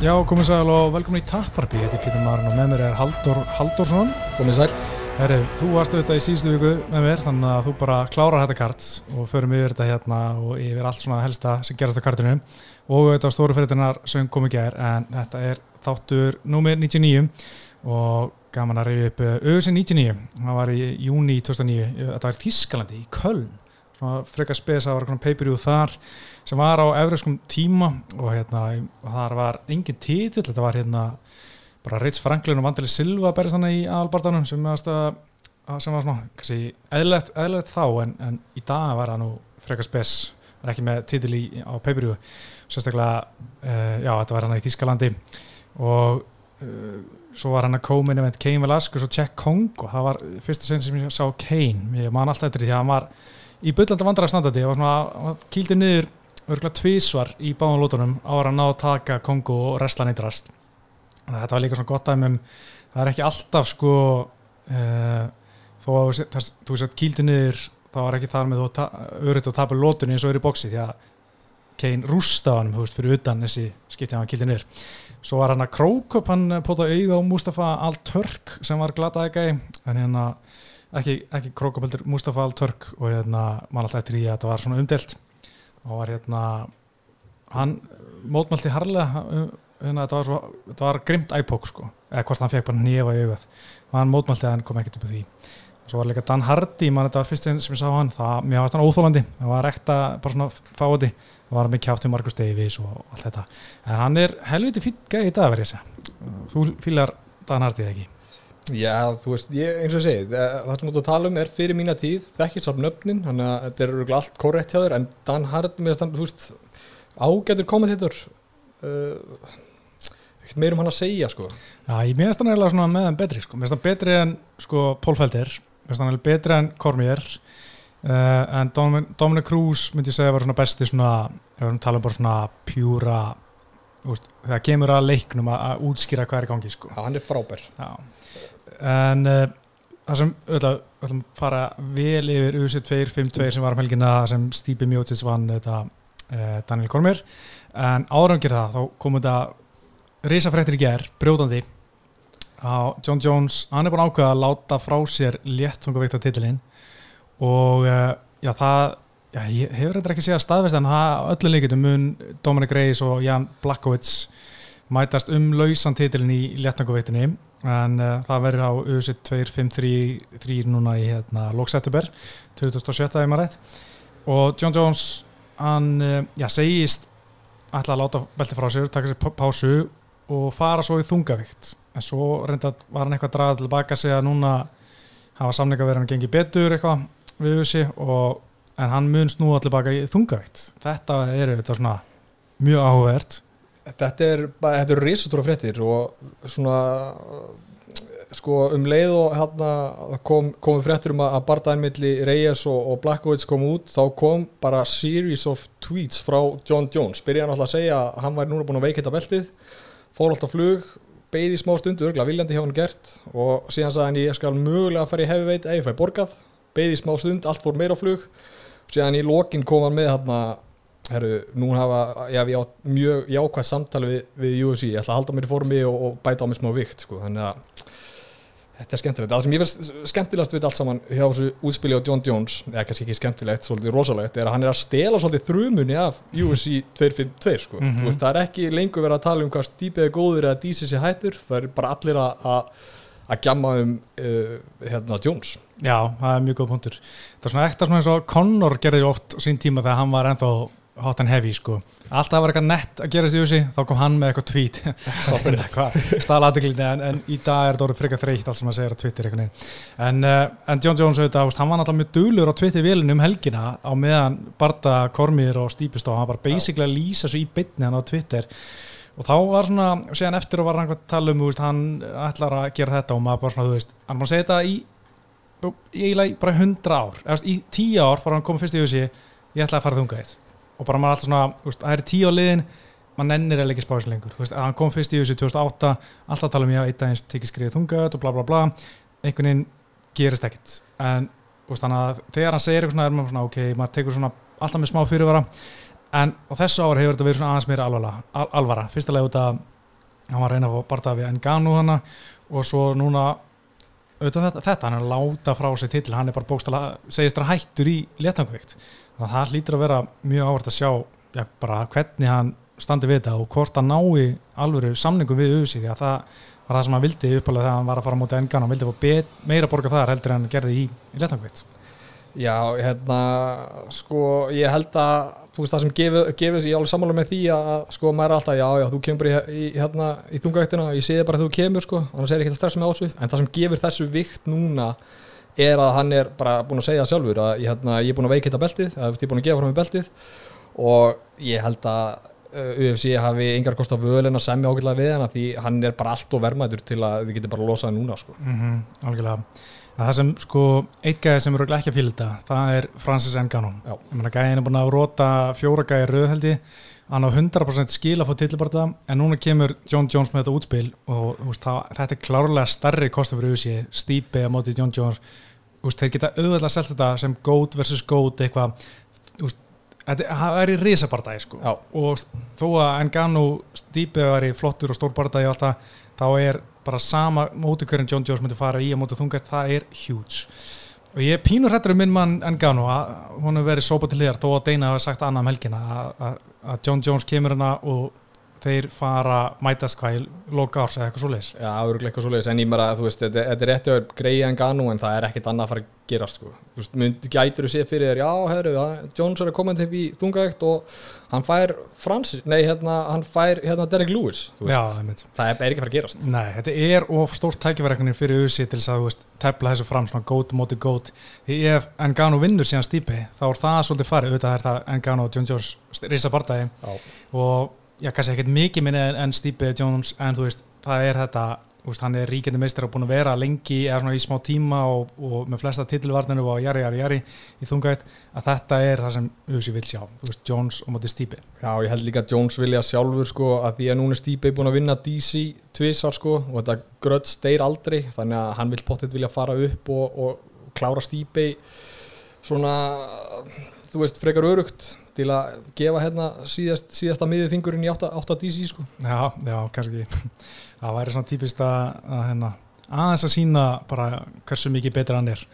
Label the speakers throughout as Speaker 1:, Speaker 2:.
Speaker 1: Já, komið sæl og velkomin í Tapparby, þetta er Pítur Marun og með mér er Haldur Haldursson.
Speaker 2: Komið sæl.
Speaker 1: Herri, þú varst auðvitað í síðustu viku með mér, þannig að þú bara klárar þetta kart og förum yfir þetta hérna og yfir allt svona helsta sem gerast á kartinu. Og auðvitað stóru fyrirtinnar sem kom ekki er, en þetta er þáttur númir 99 og gaman að reyja upp auðvitað 99, það var í júni 2009, þetta var í Þískalandi, í Köln, frekar spes að var peipiríu þar sem var á efriðskum tíma og hérna, það var engin títill, þetta var hérna bara Ritz Franklin og Vandeli Silva berist þannig í albardanum sem, sem var svona, kannski, eðlert, eðlert þá en, en í dag var það nú frekar spes, var ekki með títill í, á peipiríu, sérstaklega uh, já, þetta var hann í Þískalandi og uh, svo var hann að koma inn með Kane Velasquez og Jack Kong og það var fyrsta sen sem ég sá Kane, ég man alltaf eftir því að hann var í byllandi vandrarstandandi, kýldi niður örgulega tvísvar í báðan lótunum ára að ná að taka Kongo og resla þannig að þetta var líka svona gott aðeim um það er ekki alltaf sko uh, þó að þú veist kýldi niður þá er ekki þar með þú örytt að tapa lótunni eins og er í bóksi því að Kane rústa á hann þú veist fyrir utan þessi skiptið hann kýldi niður. Svo var hann að Krókup hann pótaði auða á Mustafa Al-Turk sem var glataði gæi en hérna ekki, ekki Krókup heldur Mustafa Al-Turk og hérna mann alltaf eftir í að þetta var svona umdelt og var hérna hann mótmælti harlega hérna, þetta var, svo, þetta var grimt æpók sko, eða hvort hann fekk bara nýfa í augað. Og hann mótmælti að hann kom ekkert upp á því. Og svo var líka Dan Hardy, mann þetta var fyrst sem ég sá hann, það, mér varst hann óþólandi það var ekta, bara svona fáti það var með kjátt í Markus Davies og allt þetta. En hann er helviti fýtt gæði í dag verið að segja. Þú fýlar Dan Hardy ekki?
Speaker 2: Já, þú veist, ég, eins og segi það sem þú ert að tala um er fyrir mína tíð þekkir samt nöfnin, þannig að þetta er allt korrekt hjá þér, en Dan Hard með þann, þú veist, ágætur kommentator uh, ekkert meirum hann að segja, sko.
Speaker 1: Já, ég minnst hann svona með hann betri, sko. Minnst hann betri en, sko, Pól Felder. Minnst hann eiginlega betri en Cormier uh, en Dominic, Dominic Cruz myndi ég segja var svona besti svona, ef við talum bara svona pjúra þegar kemur að leiknum að, að útskýra hvað er gangi, sko.
Speaker 2: Já, hann er frábær.
Speaker 1: Já en uh, það sem að fara vel yfir UC252 sem var um helgina sem Stípi Mjótits vann þetta uh, Daniel Kormér en áraungir það, þá kom þetta risafrættir í gerð, brjóðandi á John Jones. Hann er búin ákveða að láta frá sér létttungavíkta titilinn og uh, já það já, ég hefur reyndar ekki segjað staðvist en það öllu líkitum mun Dominic Reyes og Jan Blackowitz mætast um lausan titilinn í létttungavíktinni en uh, það verður á USA 2-5-3 núna í hérna, Lóksættuber 2017 ef maður rétt. Og John Jones hann uh, já, segist ætla að láta belti frá sér, taka sér pásu og fara svo í þungavíkt en svo reynda var hann eitthvað að draga tilbaka að núna hafa samlinga verið hann gengið betur eitthvað við USA og, en hann munst nú allir baka í þungavíkt þetta eru þetta svona mjög áhugavert
Speaker 2: Þetta er, þetta eru risastóra fréttir og svona sko um leið og hérna kom, komum fréttir um að barndæðinmiðli Reyes og, og Blackowitz kom út þá kom bara series of tweets frá John Jones, byrjaði hann alltaf að segja að hann væri núna búin að veikita beltið fór alltaf flug, beigði smá stundu örgla viljandi hjá hann gert og síðan sagði hann ég skal mögulega að fara í hefiveit eða ég fæ borgað, beigði smá stund, allt fór meira flug. Síðan í lokin kom hann með hérna Herru, nú hafa, já, ég á mjög jákvæð samtali við, við UFC, ég ætla að halda mér í formi og, og bæta á mig smá vikt, sko, þannig að þetta er skemmtilegt. Það sem ég finnst skemmtilegast við allt saman hjá þessu útspili á John Jones, eða kannski ekki skemmtilegt, svolítið rosalegt, er að hann er að stela svolítið þrumunni af UFC 252, sko. Mm -hmm. veist, það er ekki lengur verið að tala um hvað stípið er góður eða dísið sé hættur, það er bara allir að að gjamma um uh, hérna Jones.
Speaker 1: Já, það er mjög góð punktur. Það er svona ekta svona eins og Conor gerði oft sín tíma þegar hann var ennþá hot and heavy sko. Alltaf var eitthvað nett að gera þessi úsi þá kom hann með eitthvað tweet. Stala aðeglindi en, en í dag er þetta orðið frikað þreytt allt sem að segja á Twitter en, uh, en John Jones auðvitað hann var náttúrulega mjög dölur á Twitter vilin um helgina á meðan Barta Kormir og Stípistó hann var basically að lýsa svo í bytni hann á Twitter. Og þá var svona, séðan eftir og var hann að tala um, veist, hann ætlar að gera þetta og maður bara svona, þú veist, hann bara segja þetta í í bara hundra ár, eða í tíu ár fór hann komið fyrst í hugsi ég ætla að fara þunga eitt og bara maður alltaf svona, veist, það er tíu á liðin maður nennir eða ekki spáðis lengur. Veist, hann kom fyrst í þessu 2008 alltaf tala um já, eitt aðeins tekið skriðið þungat og bla bla bla. Einhvern veginn gerist ekkert. En veist, að þegar hann segir eitthvað svona er maður svona ok, maður tekur svona alltaf með smá fyrirvara. En á þessu ára hefur þetta verið svona aðeins meira alvara, al alvara. Fyrstulega út af hann var að reyna að fá barða við Enganu hana og svo núna þetta, þetta, hann er að láta frá sig titil, hann er bara bókstala, segist það hættur í letangveikt, þannig að það hlýtur að vera mjög ávart að sjá já, bara hvernig hann standi við þetta og hvort hann nái alvöru samningum við auðvitað því að það var það sem hann vildi uppalega þegar hann var að fara á móti Enganu, hann vildi fá meira borga þar heldur en hann gerði í, í letangveikt
Speaker 2: Já, hérna, sko, ég held að, þú veist, það sem gefur, ég alveg sammála með því að, sko, maður er alltaf, já, já, þú kemur í, í hérna, í þungavektina, ég sé þið bara að þú kemur, sko, annars er ekki að stressa með ásvið, en það sem gefur þessu vikt núna er að hann er bara búin að segja sjálfur, að ég, hérna, ég er búin að veikita beltið, að ég er búin að gefa frá mig beltið og ég held að uh, UFC hafi yngar kost á völin að semja ákveðlega við hann, því hann er bara allt og vermaður til að þið getur bara að losa það núna, sko.
Speaker 1: mm -hmm, algjörlega. Að það sem sko eitt gæði sem eru ekki að fylgja þetta það er Francis Ngannou. Gæðin er búin að róta fjóra gæði rauðheldi hann á 100% skil að fá tillibarta en núna kemur John Jones með þetta útspil og veist, það, þetta er klárlega starri kostu fyrir USA, Stipe á móti John Jones veist, þeir geta auðvitað að selja þetta sem GOAT vs. GOAT eitthvað það er í risabartægi sko. og þó að Ngannou Stipe var í flottur og stór það þá er bara sama móti hverjum John Jones myndi fara í að móti þunga, það er huge og ég pínur hættur um minn mann Engano að hún hefur verið sópa til þér þó að Deina hafa sagt annað um helgina að John Jones kemur hana og þeir fara mætast hvað í loka árs eða eitthvað svo leiðis
Speaker 2: Já, auðvitað eitthvað svo leiðis, en ég meira að þú veist þetta er rétti að greiða en ganu en það er ekkit annað að fara að gera sko. þú veist, myndi gætur þú sé fyrir þér já, herru, Jones er að koma til í þungaægt og hann fær Frans, nei, hérna, hann fær hérna Derek Lewis
Speaker 1: já,
Speaker 2: það er ekki fara að gerast.
Speaker 1: Nei, þetta er of stórt tækifærekunni fyrir USA til þess að, veist, tefla þessu fram svona gót móti gót, því ef Engano vinnur síðan stýpi, þá er það svolítið farið. Auðvitað er það Engano og John Jones reysa barndagi og já, kannski ekkert mikið minni en, Stipe Jones en þú veist, það er þetta veist, hann er ríkjandi meistar og búin að vera lengi eða svona í smá tíma og, og með flesta tillvarninu og jari, jari, jari í þungætt að þetta er það sem Uzi vil sjá, þú veist, Jones og mótið Stipe.
Speaker 2: Já, ég held líka að Jones vilja sjálfur sko að því að núna er Stipe búin að vinna DC tvísar sko og þetta grödd steir aldrei, þannig að hann vil potið vilja fara upp og, og klára Stipe svona þú veist, frekar örugt til að gefa hérna síðast, síðasta miðið fingurinn í 8 DC sko.
Speaker 1: Já, já, kannski það væri svona típist að, að hérna, aðeins að sína bara hversu mikið betur hann er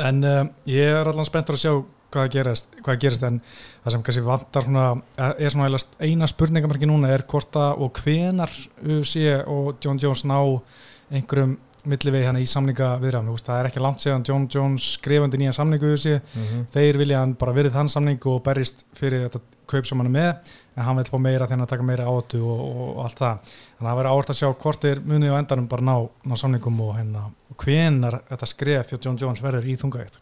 Speaker 1: en um, ég er allan spenntur að sjá hvað gerist, hvað gerist en það sem kannski vantar svona, er svona eina spurningamarki núna er hvort að og hvenar UFC og John Jones ná einhverjum millivegi hann í samninga viðræðum það er ekki langt séðan John Jones skrifandi nýja samningu mm -hmm. þeir vilja hann bara verið þann samning og berist fyrir þetta kaup sem hann er með en hann vil fá meira þegar hann taka meira áttu og, og, allt það. Þannig að það verður áherslu að sjá hvort er munið og endanum bara ná, ná samningum og, hérna, hvenar þetta skref fyrir John Jones verður í þungægt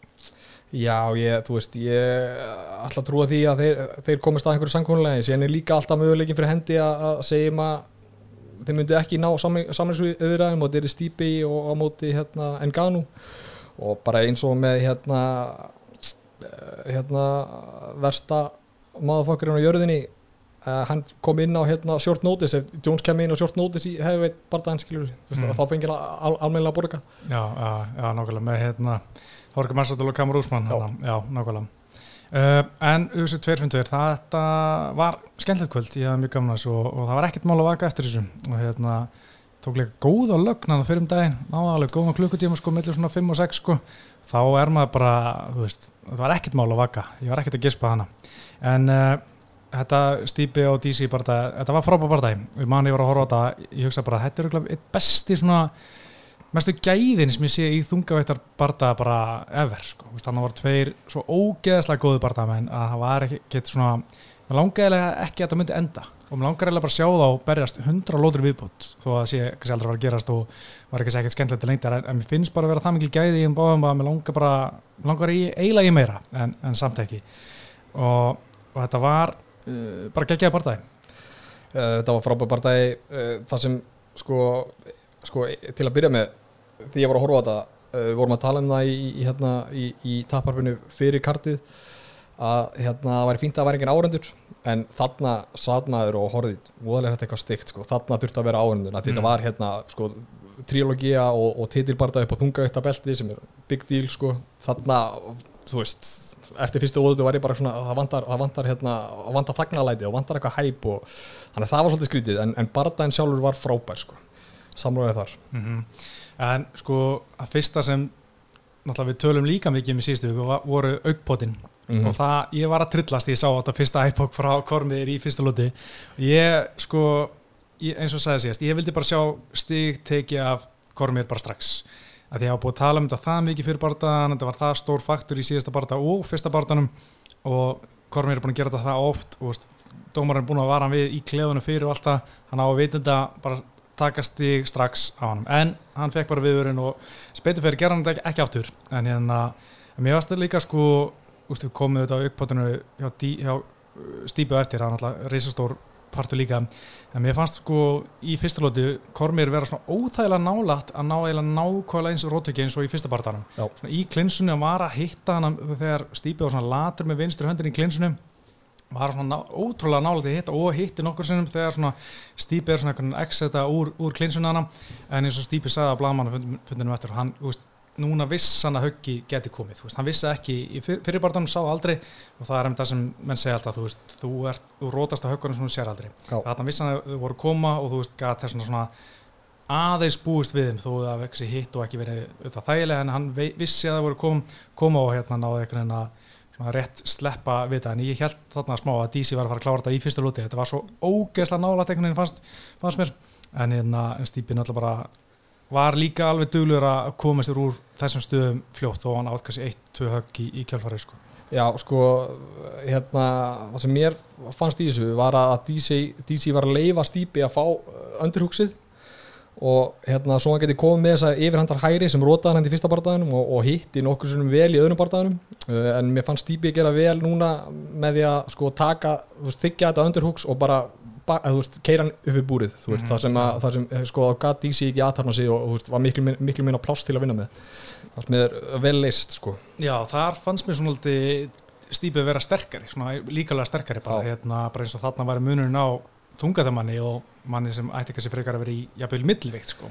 Speaker 2: Já, ég, þú veist, ég að trúa því að þeir, þeir komist að einhverju sannkónulega, en er líka alltaf möguleikin fyrir hendi að, að segja maður þeir myndi ekki ná samlingsviðraðum og þeir eru stýpi og á móti hérna, Enganu og bara eins og með hérna, eh, hérna versta maðurfokkurinn á jörðinni uh, hann kom inn á hérna, short notice ef Jones kem inn á short notice í barðan skilur mm. þá fengið al almennilega borga
Speaker 1: Já, já, já nákvæmlega með hérna Þorgur Marsardal og Kamur Úsmann já. já, nákvæmlega Uh, en USA 252 þetta var skemmtilegt kvöld. Ég hafði mjög gaman þessu og, og það var ekkert mál að vaka eftir þessu. Og hérna tók líka góða lögn að það fyrir um daginn. Náða alveg góða klukkutíma sko millir svona 5 og 6 sko. Þá er maður bara þú veist það var ekkert mál að vaka. Ég var ekkert að gispa hana. En uh, þetta stýpi á DC bara þetta var frábæð bara dag við manni var að horfa á þetta ég hugsa bara þetta er eitt besti svona mestu gæðin sem ég sé í þungavættar barndaga bara ever sko. þannig að það var tveir svo ógeðslega góði barndagamenn að það var ekki svona maður langaðilega ekki að þetta myndi enda. Og maður langaðilega bara að sjá þá berjast hundra lótur viðbútt þó að sé kannski aldrei var að gerast og var ekki ekkert skemmtilegt til lengtar en, mér finnst bara að vera það mikil gæði í um báðum að mér langar bara langar í eiginlega í meira en, en samt ekki. Og, og þetta var uh, bara geggjaði barndagi
Speaker 2: uh, Þetta var frábæð barndagi uh, það sem sko, sko til að byrja með því ég var að horfa á þetta uh, við vorum að tala um það í, í, hérna, í, í taparfinu fyrir kartið að hérna, það væri fínt að það væri engin árendur en þarna satnaður og horfið voðalega þetta eitthvað stygt sko. þarna þurfti að vera árendur mm. þetta var hérna sko, trilogía og, og titilbarda upp á þungavættabelti sem er big deal sko. þarna þú veist eftir fyrstu óðutu var ég bara svona það vantar, það vantar, hérna, það vantar fagnalæti og vantar eitthvað hæp og þannig að það var svolítið skrítið en, en Bardaginn sjálfur var frábær sko. Samlóðið þar.
Speaker 1: Mm En sko að fyrsta sem náttúrulega við tölum líka mikið um í síðustu viku voru aukpotin
Speaker 2: Mhm.
Speaker 1: og það, ég var að trillast því ég sá þetta fyrsta iPod frá Kormiðir í fyrsta lúti ég sko ég, eins og sagði síðast, ég vildi bara sjá stig teki af Kormiðir bara strax. Að því ég hafa búið að tala um þetta það mikið fyrir bardaðan, þetta var það stór faktur í síðasta barda og fyrsta bardanum. Og Kormiðir er búin að gera þetta það oft og dómarinn er búin að vara hann við í klefunum fyrir og allt það, hann á að veit þetta bara taka stig strax á hann en hann fekk bara viðurinn og gera hann þetta ekki, aftur. En hérna, mér varst þetta líka sko úst, við komum auðvitað á aukpotinu hjá, hjá uh, stípu á eftir, hann alltaf reisastór partur líka, en mér fannst sko í fyrsta lóti Kormir vera svona óþægilega nálægt að ná eiginlega nákvæmlega eins rótöki eins og í fyrsta svona í klinsunni að var að hitta hann þegar stípi var svona latur með vinstri höndin í klinsunni var svona ná, ótrúlega nálægt að hitta og hitti nokkur sinnum þegar svona stípi er svona einhvern exeta úr, úr klinsunana en eins og stípi sagði að blamanum fundinum eftir hann, þú veist, núna viss hann að höggi geti komið, þú veist, hann vissi ekki í fyr, fyrirbartanum sá aldrei. Og það er um það sem menn segja alltaf, þú veist, þú ert þú rótast að höggunum sem þú sér aldrei. Þannig vissi hann að þau voru að koma og þú veist, gæti þess svona aðeins búist við þeim þó að það veksi hitt og ekki verið þægilega en hann vissi að það voru kom, koma og hérna náði einhvern veginn að svona rétt sleppa við það. En ég held þarna smá að DC var að fara að klára þetta í fyrsta lúti. Þetta var svo ógeðslega nálægt einhvern veginn fannst, fannst mér. En, hérna, en Stípin alltaf bara var líka alveg duglur að koma sér úr þessum stöðum fljótt þó hann átt kannski eitt, tvö högg í, í kjálfarið sko.
Speaker 2: Já, sko, hérna, það sem mér fannst í þessu var að DC, DC var að leifa Stípi að fá öndurhúksið og hérna svo hann geti komið með þessa yfirhandar hæri sem rótaði hann í fyrsta bardaðinum og, og hitti nokkur sinnum vel í öðrum bardaðinum uh, en mér fannst Stípi gera vel núna með því að sko taka, þú veist, þykja þetta öndurhúks og bara ba- eða, þú veist, keira hann upp við búrið þú veist,
Speaker 1: Mhm.
Speaker 2: það sem, að, það sem eh, sko, þá gat DC ekki aðtarna sig og þú veist, var miklu, miklu minna pláss til að vinna með það sem er vel leist sko.
Speaker 1: Já, þar fannst mér svona alltaf Stípið vera sterkari, svona líkalega sterkari bara, hérna, bara þungaðamanni og manni sem ætti kannski frekar að vera í jafnvel millvikt sko.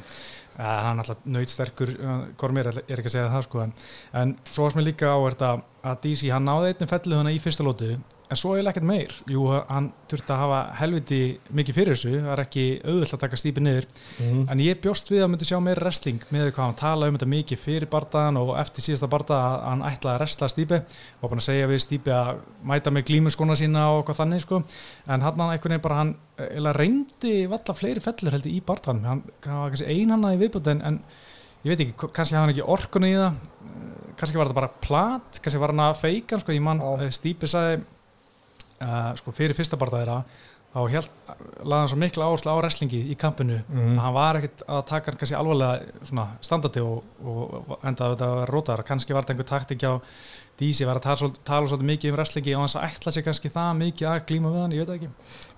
Speaker 1: Uh, hann er alltaf nöytsterkur Kormir er, er ekki að segja það sko en, en svo varst mér líka á að DC hann náði einnig fellið hana í fyrsta lótu en svo er ekkert meir. Jú, hann þurfti að hafa helviti mikið fyrir þessu. Það er ekki auðvöld að taka stípi niður.
Speaker 2: Mm.
Speaker 1: en ég bjóst við að myndi sjá meira wrestling með hvað hann talaði um þetta mikið fyrir bardaðan og eftir síðasta bardaða að hann ætlaði að wrestla stípi og að segja við stípi að mæta með glímuskona sína og eitthvað þannig sko. en hann hann einhvern veginn bara hann eða reyndi valla fleiri fellur heldur í bardaðan hann hann var kannski einhanna í viðbútt en, en ég veit ekki, kannski hafði hann ekki orkun í það. Kannski var þetta bara plat kannski var hann að feika sko. ég mann, eh, stípi sagði uh, sko, fyrir fyrsta bardaðira þá held, laði hann svo mikla áherslu á wrestlingi í kampinu
Speaker 2: Mm.
Speaker 1: að hann var ekkert að taka hann kannski alvarlega svona standandi og, og enda þetta að vera rótaðar, kannski var þetta einhver taktik á DC, var að tala, svolítið- tala svolítið mikið um wrestlingi og hans að ætla sig kannski það mikið að glíma við hann, ég veit ekki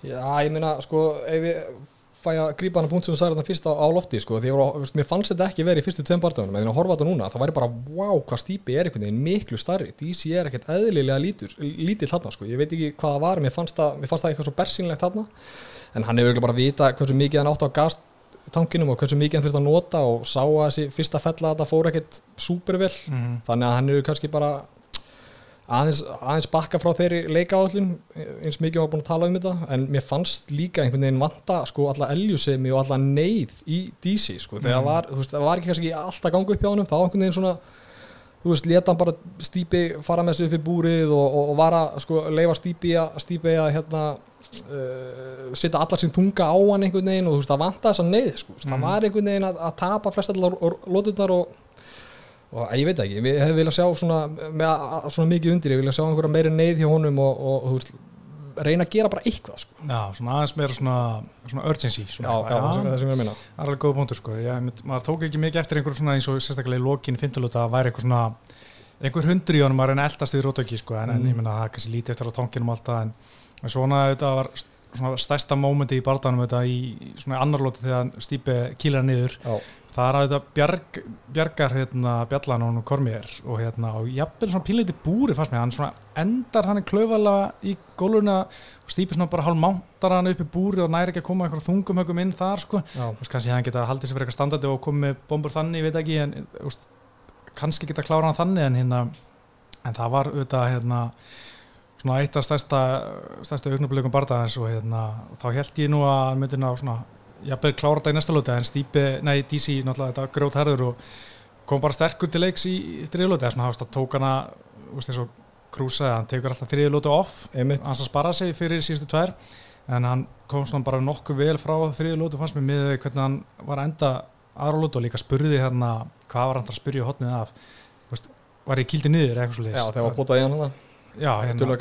Speaker 2: Já, ég meina, sko, ef ég fæ að grípa hana punkt sem þú sagði þarna fyrst á, á lofti, sko, því veist, mér fannst þetta ekki verið í fyrstu tveim bardagunum, en að horfa þetta núna, það væri bara, wow, hvað stípi er einhvern veginn miklu starri, DC er ekkert eðlilega lítur, lítill þarna, sko, ég veit ekki hvað það var, mér fannst það, mér fannst það eitthvað svo bersýnlegt þarna, en hann hefur bara vita hversu mikið hann átt á gastankinum og hversu mikið hann þurft að nota og sá að þessi fyrsta fella þetta fór ekkert súpervel,
Speaker 1: mm.
Speaker 2: þannig að hann hefur kannski bara aðeins, aðeins bakka frá þeirri leikaállin eins mikið var búin að tala um þetta en mér fannst líka einhvern veginn vanta sko alla eljusemi og alla neyð í DC sko þegar
Speaker 1: Mm.
Speaker 2: var, veist, það var ekki kannski alltaf gangu upp hjá honum þá einhvern veginn svona þú veist, leta hann bara stípi fara með sig upp í búrið og, og, og var að sko leifa stípi að, stípi að hérna uh, setja allar sín tunga á hann einhvern veginn og þú veist, það vanta þessa neyð sko, mm. það var einhvern veginn að, að tapa flest allar lótunar og og ég veit ekki, við hefum viljað sjá svona, með svona mikið undir, ég vilja sjá einhverja meiri neyð hjá honum og, og, þú veist, reyna að gera bara eitthvað sko.
Speaker 1: Já, svona aðeins meira svona, svona urgency svona,
Speaker 2: já, já, það sem, það sem ég er að minna
Speaker 1: það er alveg góð punktur sko. Ég, maður tók ekki mikið eftir einhver svona eins og sérstaklega í lokin í fimmtulúta að væri eitthvað svona einhver hundur í honum að reyna eldast í rótöki sko. En, en
Speaker 2: Mm.
Speaker 1: ég menna það er kannski lítið eftir á tankinum og allt það en, en svona þetta var svona stærsta mómenti í barndanum þetta í svona annar lóti þegar Stípi kýlar niður.
Speaker 2: Já,
Speaker 1: það er að þetta bjarg, bjargar hérna bjallan og kormiðir og hérna og jafnvel svona pínleiti búri fannst mér. Hann svona endar hann klaufalega í góluna og Stípi svona bara hálf mántar hann upp í búri og næri ekki að koma einhverjum þungum högum inn þar sko. Veist, kannski hann geta haldið sér fyrir eitthvað standandi og komið með bombur þannig, ég veit ekki en veist, kannski geta klára hann þannig en hérna en það var auðvitað hérna svona eitt af stærsta, stærsta augnablikum bardaðins og hérna þá held ég nú að myndin á svona jafnveg klára þetta í næsta lóti en Stípi, nei DC náttúrulega þetta grót herður og kom bara sterkur til leiks í, þriðlóti eða svona hafst að tók hana úst, eins og krúsaði, hann tekur alltaf þriðlóti off.
Speaker 2: Einmitt,
Speaker 1: hans að spara sig fyrir síðustu tvær en hann kom svona bara nokkuð vel frá þriðlóti fannst mér með hvernig hann var enda aðra lóti og líka spurði hérna hvað var hann að spurja hotnið af. Veist, var ég kildi niður eitthvað svo
Speaker 2: já þegar var bótað í hann hana
Speaker 1: já, hérna,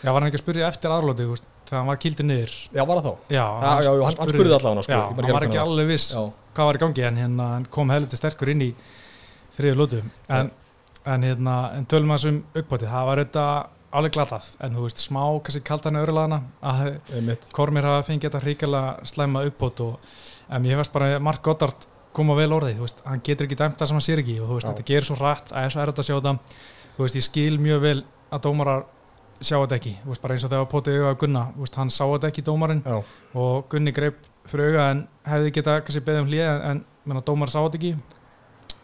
Speaker 1: já, var hann ekki að spurja eftir aðralóti þegar hann var kildi niður.
Speaker 2: Já, var það þá?
Speaker 1: já,
Speaker 2: Já, já, hann, hann spurði allavega sko,
Speaker 1: já, hann var ekki
Speaker 2: það
Speaker 1: alveg viss
Speaker 2: Já,
Speaker 1: hvað var í gangi en hérna hann kom heldur sterkur inn í þriðu lótu en, en hérna, en tölum að þessum uppbótið, það var þetta alveg glatað, en þú veist, smá kannski kaldan öðrulaðana að
Speaker 2: einmitt.
Speaker 1: Kormir hafa fengið þetta ríkala slæma uppbót og en ég veist bara að Mark Goddard koma vel orðið, þú veist, hann getur ekki dæmt það sem hann sér ekki og þú veist, þetta gerir svo rætt að það er svo erfitt að sjá þetta. Þú veist, ég skil mjög vel að dómarar sjá þetta ekki, veist, bara eins og þegar potið auðvitað Gunna, veist, hann sá þetta ekki dómarinn.
Speaker 2: Já,
Speaker 1: og Gunni greip auga en hefði geta kannski beðið um hlið en, en menna, dómar sá þetta ekki.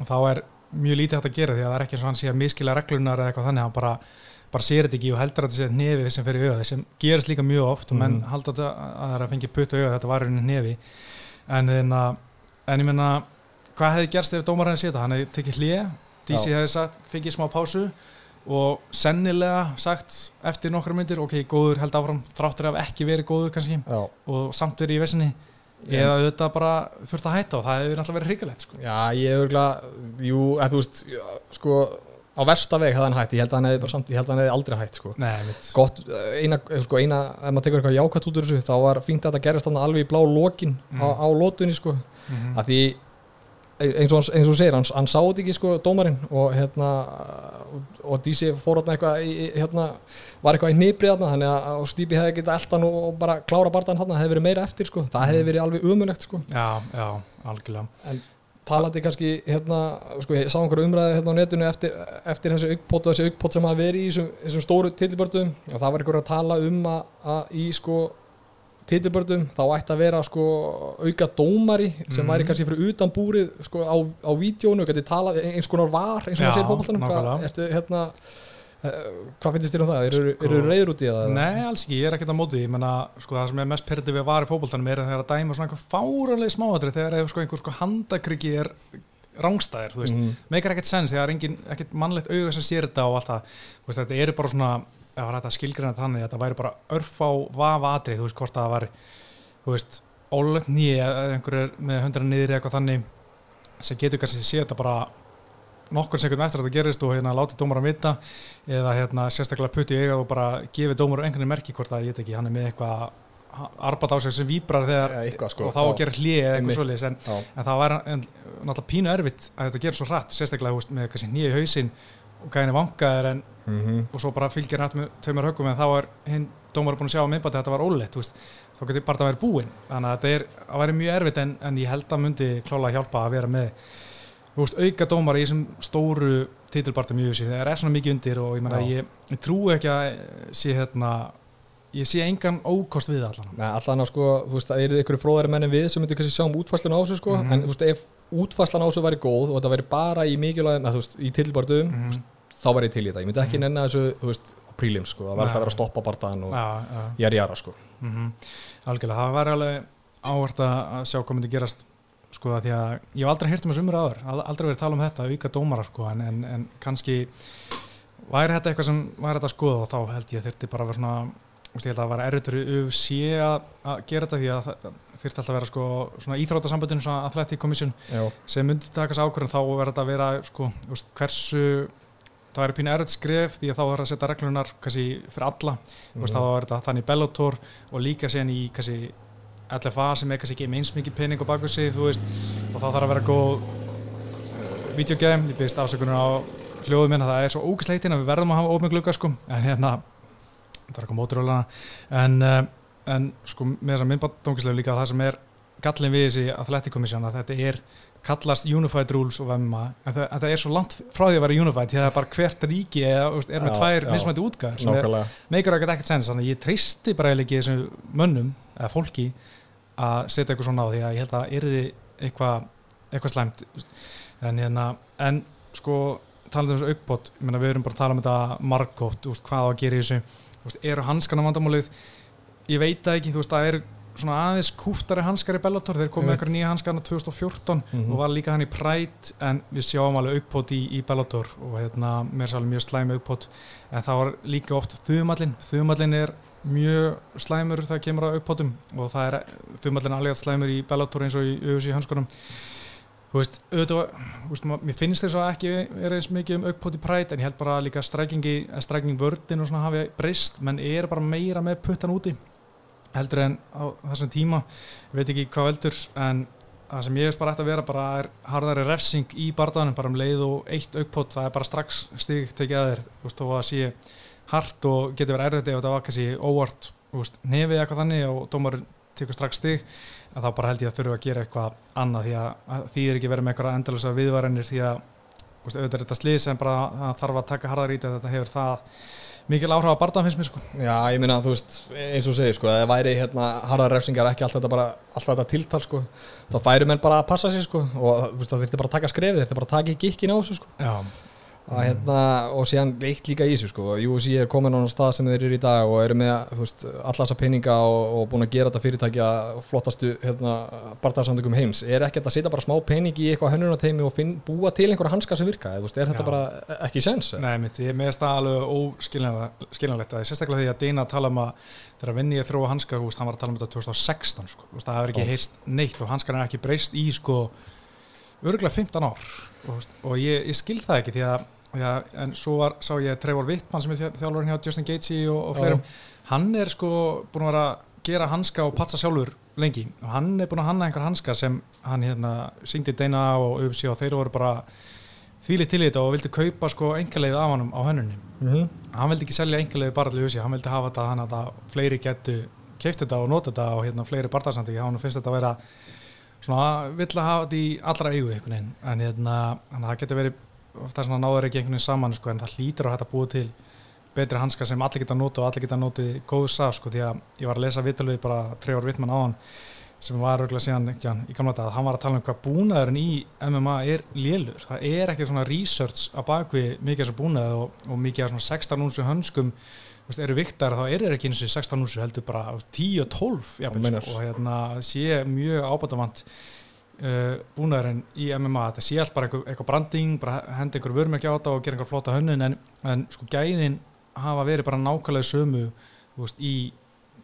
Speaker 1: Og þá er mjög lítið hægt að gera því að það er ekki eins og hann sé að miskila reglunar eða eitthvað þannig, hann bara, bara sér þetta ekki og heldur að þetta sé nefið sem fyrir auga. Sem gerist líka mjög oft og menn
Speaker 2: Mhm.
Speaker 1: halda þetta að það er að fengja putt auga þetta var rauninni nefi en, en, en ég menna hvað hefði gerst ef dómarinn sé þetta, hann hefði tekið hlið DC hefði sagt, fengið smá pásu og sennilega sagt eftir nokkra myndir, ok, góður held áfram þráttur af ekki verið góður kannski.
Speaker 2: Já,
Speaker 1: og samt verið í vesinni. Eða auðvitað bara þurft að hætta og það hefur náttúrulega verið hrigalegt sko.
Speaker 2: já ég er örgulega Jú, þú veist, sko á versta veg hefði hann hætt, ég held að hann hefði bara samt að hann hefði aldrei hætt, sko.
Speaker 1: Nei,
Speaker 2: Gott, eina, sko, eina, ef maður tekur eitthvað jákvæmt út úr þessu, þá var fínt að þetta gerist alveg í blá lokin
Speaker 1: Mhm.
Speaker 2: á, á lótunni, sko.
Speaker 1: Mm
Speaker 2: að því eins og, hann- eins og þú segir, hann, hann sá þetta ekki sko dómarinn og hérna og, DC fór hérna eitthvað hérna, var eitthvað í nýbrið hérna þannig að Stípi hefði getað eldan og, bara klára barðan hérna, hefði verið meira eftir sko. Það hefði verið alveg umulegt sko.
Speaker 1: Já, já, algjörlega.
Speaker 2: Talandi kannski hérna, sko ég sá einhverju umræði hérna á netinu eftir, eftir þessi aukpót og þessi aukpót sem hafa verið í þessum, þessum stóru titilbörðum og það var einhverju að tala um að, að í sko titilbörðum þá ætti að vera sko auka dómari sem
Speaker 1: Mhm.
Speaker 2: væri kannski fyrir utan búrið sko á, á vídjónu, eins konar var eins og það segir fókbaltanum hvað, hérna, eh, hvað finnst þér um það? Eru
Speaker 1: Sko-
Speaker 2: sko, reyður út í það?
Speaker 1: Nei, alls ekki, ég er ekkert á móti ég menna, sko, það sem er mest perrandi við var í fótboltanum er að þegar að dæma svona einhver fáraleg smáatri þegar sko, einhver sko, handakryggi er rángstæðir, þú veist,
Speaker 2: Mhm.
Speaker 1: meikar ekkert sens þegar engin, ekkert mannlegt auga sem sér þetta og allt það, þú þetta eru bara svona það er hægt að skilgreina þannig að þetta væri bara örf á vafa atrið, þú veist, hvort það var þú veist, nýja eða einhver er með hundra niður eða eitthvað þannig sem getur kannski sé þetta bara nokkur sekundum eftir að þetta gerist og hérna láti dómaran vita eða hérna sérstaklega putti í eiga og bara gefi dómaru einhvern merki hvort að ég veit ekki, hann er með eitthvað arbat á sig sem víbrar þegar
Speaker 2: Ja, eitthvað, sko.
Speaker 1: og þá að
Speaker 2: Já.
Speaker 1: gera hlið eða eitthvað svoleiðis en, en það var en, náttúrulega pínu erfitt að þetta gerir svo hratt sérstaklega veist, með kannski nýja og gæðinni vangaðir en
Speaker 2: Mhm.
Speaker 1: og svo bara fylgir hægt með tveimur höggum en þá er hinn dómar búin að sjá á minnbæti að þetta var ólegt veist, þá getur bara það verið búinn þannig að þetta er að vera mjög erfitt en, en ég held að myndi klála að hjálpa að vera með veist, auka dómar í þessum stóru titilbartum í þessu það er svona mikið undir og ég, meina,
Speaker 2: Já.
Speaker 1: ég, ég trú ekki að sé hérna ég sé engan ókost við allan
Speaker 2: Nei, allan að sko, þú veist, það eru ykkur fróðari menni við sem myndir kannski sjá um útfæslun á þessu sko,
Speaker 1: Mhm.
Speaker 2: en þú veist, ef útfæslan á þessu væri góð og þetta væri bara í mikilvægum, þú veist, í tilbörðum,
Speaker 1: mm -hmm.
Speaker 2: þá væri ég til í þetta. Ég myndi ekki
Speaker 1: Mhm.
Speaker 2: nenni þessu, þú veist, prílim sko, það væri alltaf að vera að stoppa bardaðan og ég er í aðra sko.
Speaker 1: Mm Algjörlega, það var alveg áhvert að sjá hvað myndi gerast sko að því að ég hef aldrei heyrt um þessu umræðu áður al- aldrei verið að tala um þetta, auka dómara sko en, en, en kannski væri þetta eitthvað sem væri þetta að skoða og þá held ég þyrfti bara að vera svona ég held að það var erfitur UFC að, að gera þetta því að það þyrfti alltaf að vera sko svona íþrótasamböndin svona Athletic Commission
Speaker 2: Já,
Speaker 1: sem myndi takast ákvörðin þá verður þetta að vera sko, veist, hversu það væri pínu erfitt skref því að þá er að setja reglunar kannski fyrir alla. Þú veist, þá er þetta þannig Bellator og líka sen í kannski LFA sem er kannski ekki með eins mikið pening á baku sig, þú veist, og þá þarf að vera góð uh, videogame, ég byrðist afsökunar á hljóðum minna, það er svo ógæsleitin að við verðum að hafa ómið glugga sko, en hérna eitthvað móturólana en, uh, en sko með þess að minnbandóngislegu líka það sem er gallin við þessi Athletic Commission að þetta er kallast Unified Rules og VMA en það, en það er svo langt frá því að vera Unified því að það er bara hvert ríki eða, er með
Speaker 2: Já,
Speaker 1: tvær mismætti
Speaker 2: nákvæmlega.
Speaker 1: meikar ekkert ekkert sens þannig að ég treysti bara eiginlega ekki þessum mönnum eða fólki að setja eitthvað svona á því að ég held að yrði eitthvað eitthvað slæmt. En, hérna, en sko talað um þessu aukbót, við erum bara að tala um þetta margótt, hvað á að gera í þessu veist, eru hanskana vandamálið? Ég veit það ekki, þú veist, það er svona aðeins kúftari hanskar í Bellator. Þeir komið eitthvað nýja hanskana 2014
Speaker 2: Mhm.
Speaker 1: og var líka hann í Pride en við sjáum alveg aukbót í, í Bellator og hérna, mér er svolítið mjög slæm aukbót en það var líka oft þumallin þumallin er mjög slæmur þegar kemur á aukbótum og það er þumallin alveg slæmur í Bellator eins og í UFC hanskunum þú veist, auðvitað, veist, mér finnst þess að ekki er eins mikið um aukpót í præt en ég held bara líka strækingi, stræking vördin og svona hafi breyst, menn er bara meira með puttan úti heldur en á þessum tíma, ég veit ekki hvað veldur en það sem ég veist bara ætti að vera bara er harðari refsing í barðanum bara um leið og eitt aukpót, það er bara strax stig tekið að þér, þú veist, þó að sé hart og getur verið erfitt ef þetta var kannski óvart, þú veist, nefið eitthvað þannig og dómarinn tekur strax stig að þá bara held ég að þurfa að gera eitthvað annað því að, að því er ekki verið með eitthvað endalösa viðvarenir því að veist, auðvitað er þetta slið sem bara það þarf að taka harðar í þetta þetta hefur það mikil áhrif á barðan finnst mér sko.
Speaker 2: Já, ég meina, þú veist, eins og segir, sko, að það væri hérna harðar refsingar ekki allt þetta bara, allt þetta tiltal, sko, þá færi menn bara að passa sig, sko, og þú veist, það þurfti bara að taka skrefið, þurfti bara að taka í gikkin á þessu, sko,
Speaker 1: Já,
Speaker 2: að hérna, og síðan eitt líka í þessu, sko, UFC er komin á stað sem þeir eru í dag og eru með, veist, alla þessa peninga og, og búin að gera þetta fyrirtækja flottastu, hérna, barðarsamtökum heims, er ekki að setja bara smá pening í eitthvað hönnunarteimi og finn, búa til einhverja hanska sem virka, veist, er þetta
Speaker 1: Já.
Speaker 2: bara ekki sens?
Speaker 1: nei, mitt, ég meðist það alveg óskiljanlegt að sérstaklega því að Dina tala um að þegar Vinni er þróa hanska, veist, hann var að tala um þetta 2016 sko, það hefur ekki heist neitt og hanskan er ekki breyst í sko örgulega 15 ár. Og, og ég, ég skil það ekki því að Já, en svo var, sá ég Trevor Wittmann sem er þjá- þjálfarinn hjá Justin Gaethje og, og fleirum. Hann er sko búin að vera að gera hanska og patsa sjálfur lengi. Og hann er búin að hanna einhver hanska sem hann hérna syngdi Deina og UFC og þeir voru bara þvílið til þetta og vildi kaupa sko engaleiðið af honum á hönnunni.
Speaker 2: Mm -hmm.
Speaker 1: hann vildi ekki selja engaleiðið bara til UFC hann vildi hafa þetta hann að það fleiri getu keift þetta og nota þetta og hérna fleiri barðarsandi hann finnst þetta að vera svona vill að hafa þetta í allra eigu en hérna það getur verið það er svona náður ekki einhvern veginn saman sko, en það hlýtur á þetta að búa til betri hanska sem allir geta nota og allir geta notið góðu saf sko, því að ég var að lesa vitalvið bara Trevor Wittmann á hann sem var auðvitað síðan ekki, hann, í gamla dag hann var að tala um hvað búnaðurinn í MMA er lélur, það er ekki svona research á bakvið mikið af þessu búnaði og, og mikið af svona 16 únsu hönskum veist, eru viktar þá eru þeir ekki eins og 16 únsu heldur bara þú veist, 10 og 12 jafnvel,
Speaker 2: meinar.
Speaker 1: sko, og hérna sé mjög ábætavant uh, búnaðurinn í MMA þetta sé allt bara eitthvað, eitthvað branding bara hendi einhver vörmekja á þetta og gera einhver flotta hönnun en, en sko gæðin hafa verið bara nákvæmlega sömu veist, í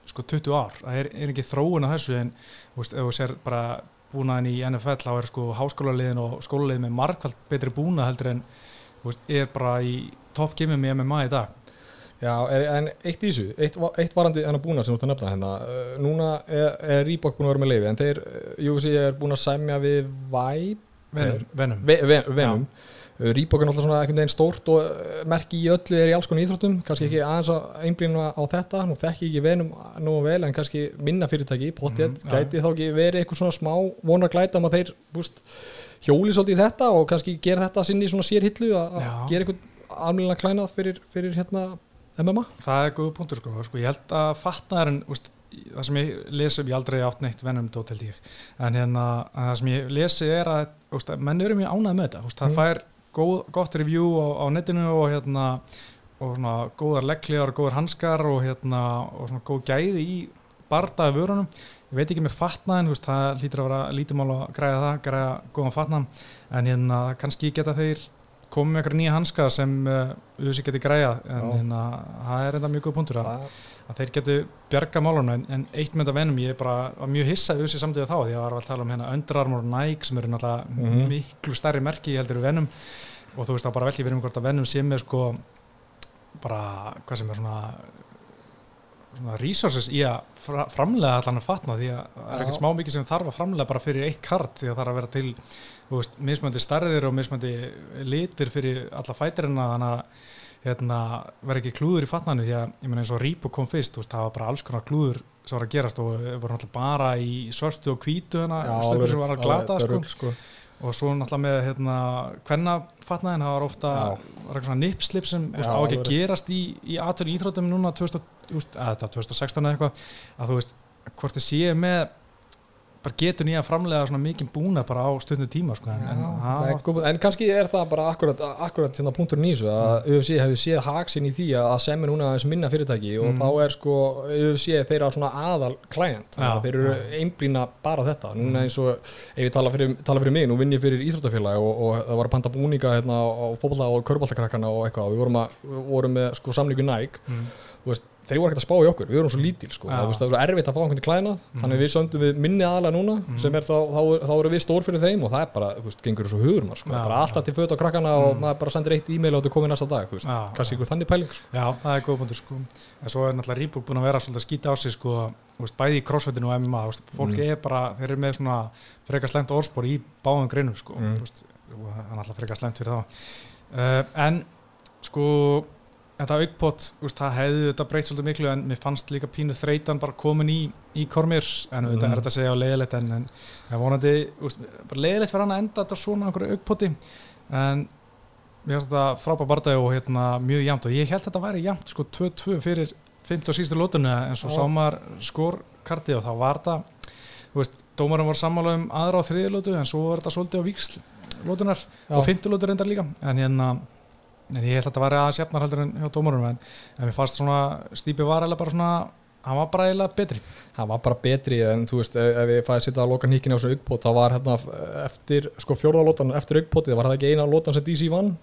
Speaker 1: sko 20 ár. Það er, er ekki þróun á þessu en veist, ef þú sér bara búnaðin í NFL þá er sko háskólaliðin og skólaliðin með markvælt betri búnað heldur en veist, er bara í toppgimum í MMA í dag
Speaker 2: Já, en eitt í þessu, eitt, eitt varandi hennar búna sem þú ert að nefna hérna, uh, núna er, er Reebok búin að vera með leifi en þeir, uh, UFC er búin að sæmja við
Speaker 1: Venum, venum.
Speaker 2: Uh, Reebok er náttúrulega svona einhvern veginn stórt og merki í öllu er í alls konar íþróttum kannski ekki aðeins að einblýna á þetta nú þekki ég ekki Venom nú vel en kannski minna fyrirtæki, potið,
Speaker 1: já.
Speaker 2: gæti þá ekki verið eitthvað svona smá vonar glæta um að þeir búst, hjóli svolítið í þetta og kannski gera þetta sinni í svona sér hillu að að gera eitthvað almennilega klænað fyrir, fyrir hérna MMA
Speaker 1: það er góð punktur sko, sko ég held að fatnaðurinn úst, það sem ég lesi, ég aldrei átt neitt venum dót held ég, en hérna það sem ég lesi er að úst, menn eru mjög ánægð með þetta, úst, það
Speaker 2: Mm.
Speaker 1: fær góð, gott review á, á netinu og hérna og svona góðar leggliðar og góðar hanskar og hérna og svona góð gæði í bardaði vörunum. Ég veit ekki með fatnaðin, það lítur að vera lítið mál að græða það, græða góðan fatnaðan en hérna kannski geta þeir komið með eitthvað nýja hanska sem uh, auðvitað geti græða en hérna, það er enda mjög góð punktur að, að þeir getu bjarga málunum en, en eitt með þetta venum, ég er bara mjög hissa auðvitað samtíða þá, því að það var að tala um hérna Under Armour og Nike sem eru náttúrulega
Speaker 2: Mhm.
Speaker 1: miklu stærri merki heldur við venum. Og þú veist þá bara velki verið um hvort að venum sem er sko bara hvað sem er svona svona resources í að fra, framlega allan að fatna því að það er ekkert smá mikið sem þarf að framlega bara fyrir eitt kart því að það er að vera til veist, mismöndi stærðir og mismöndi litir fyrir alla fætirina þannig að hérna, vera ekki klúður í fatnanu því að ég meina eins og Reebok kom fyrst veist, það var bara alls konar klúður sem var að gerast og voru náttúrulega bara í svörtu og hvítu hana, stöpur sem var að glata sko.
Speaker 2: sko.
Speaker 1: og svo náttúrulega með hérna, hvenna fatnaðin, það var ofta svona nipslip sem þú veist, á ekki að gerast í, í aðtölu íþróttum núna 2000, þú veist, að, þetta, 2016 eða eitthvað að þú veist, hvort þið séu með bara getur nýja framlega svona mikið búna bara á stundum tíma sko. en,
Speaker 2: Já,
Speaker 1: en,
Speaker 2: nei, góð- en kannski er það bara akkurat, akkurat hérna punkturinn í þessu að UFC hefur séð haksinn í því að sem er núna aðeins minna fyrirtæki og
Speaker 1: Mm.
Speaker 2: þá er sko UFC þeirra svona aðal klæjant
Speaker 1: Já,
Speaker 2: þeir eru einblýna bara þetta. Núna eins og ef ég tala fyrir, tala fyrir mig nú vinn ég fyrir íþróttafélag og, og það var að panta búninga hérna á, fótbolta og körbóltakrakkana og eitthvað. Og við vorum, að, vorum með sko samningu Nike.
Speaker 1: Mm.
Speaker 2: þú veist, þeir voru ekkert að spá í okkur, við vorum svo lítil sko.
Speaker 1: Já.
Speaker 2: það, það var svo erfitt að fá einhvern klæðnað þannig við sömdum við minni aðalega núna sem er þá, þá, þá eru við stór fyrir þeim og það er bara, þú veist, gengur svo hugur maður, sko.
Speaker 1: Já,
Speaker 2: bara alltaf til föt á krakkana og maður bara sendir eitt e-mail og þetta er komið næsta dag þú veist, kannski einhver þannig pæling sko.
Speaker 1: Já, það er góð punktur sko. en svo er náttúrulega Reebok búin að vera svolítið að skýta á sig sko, þú veist, bæði í crossfitinu og MMA þú veist, fólk
Speaker 2: Mm.
Speaker 1: er bara, þeir eru með svona frekar slemt orðspor í báðum greinum sko, Þetta aukpott, það hefði þetta breytt svolítið miklu en mér fannst líka pínu þreytan bara komin í, í kormir en þetta
Speaker 2: Mm.
Speaker 1: er þetta að segja á leiðilegt en, en er vonandi, veist, bara leiðilegt fyrir hann að enda þetta svona einhverju aukpotti en mér finnst þetta frábæð bardagi og hérna, mjög jæmt og ég held að þetta væri jæmt sko 2-2 fyrir 50 og síðustu lótunni en svo
Speaker 2: Já.
Speaker 1: sá maður skorkarti og þá var þetta þú veist, dómarum var sammála um aðra á þriði lótu en svo var þetta svolítið á víksl lótunar
Speaker 2: Já.
Speaker 1: og 50 lótur reyndar líka en hérna en ég held að þetta væri aðeins jafnar heldur en hjá dómarum en, en mér fannst svona Stípi var eða bara svona hann var bara eiginlega betri.
Speaker 2: Það var bara betri en þú veist, ef, ef ég fæði að sitja að loka nýkinu á þessu aukpót, þá var hérna eftir, sko fjórðalótan eftir aukpótið, var það ekki eina lótan sem DC vann?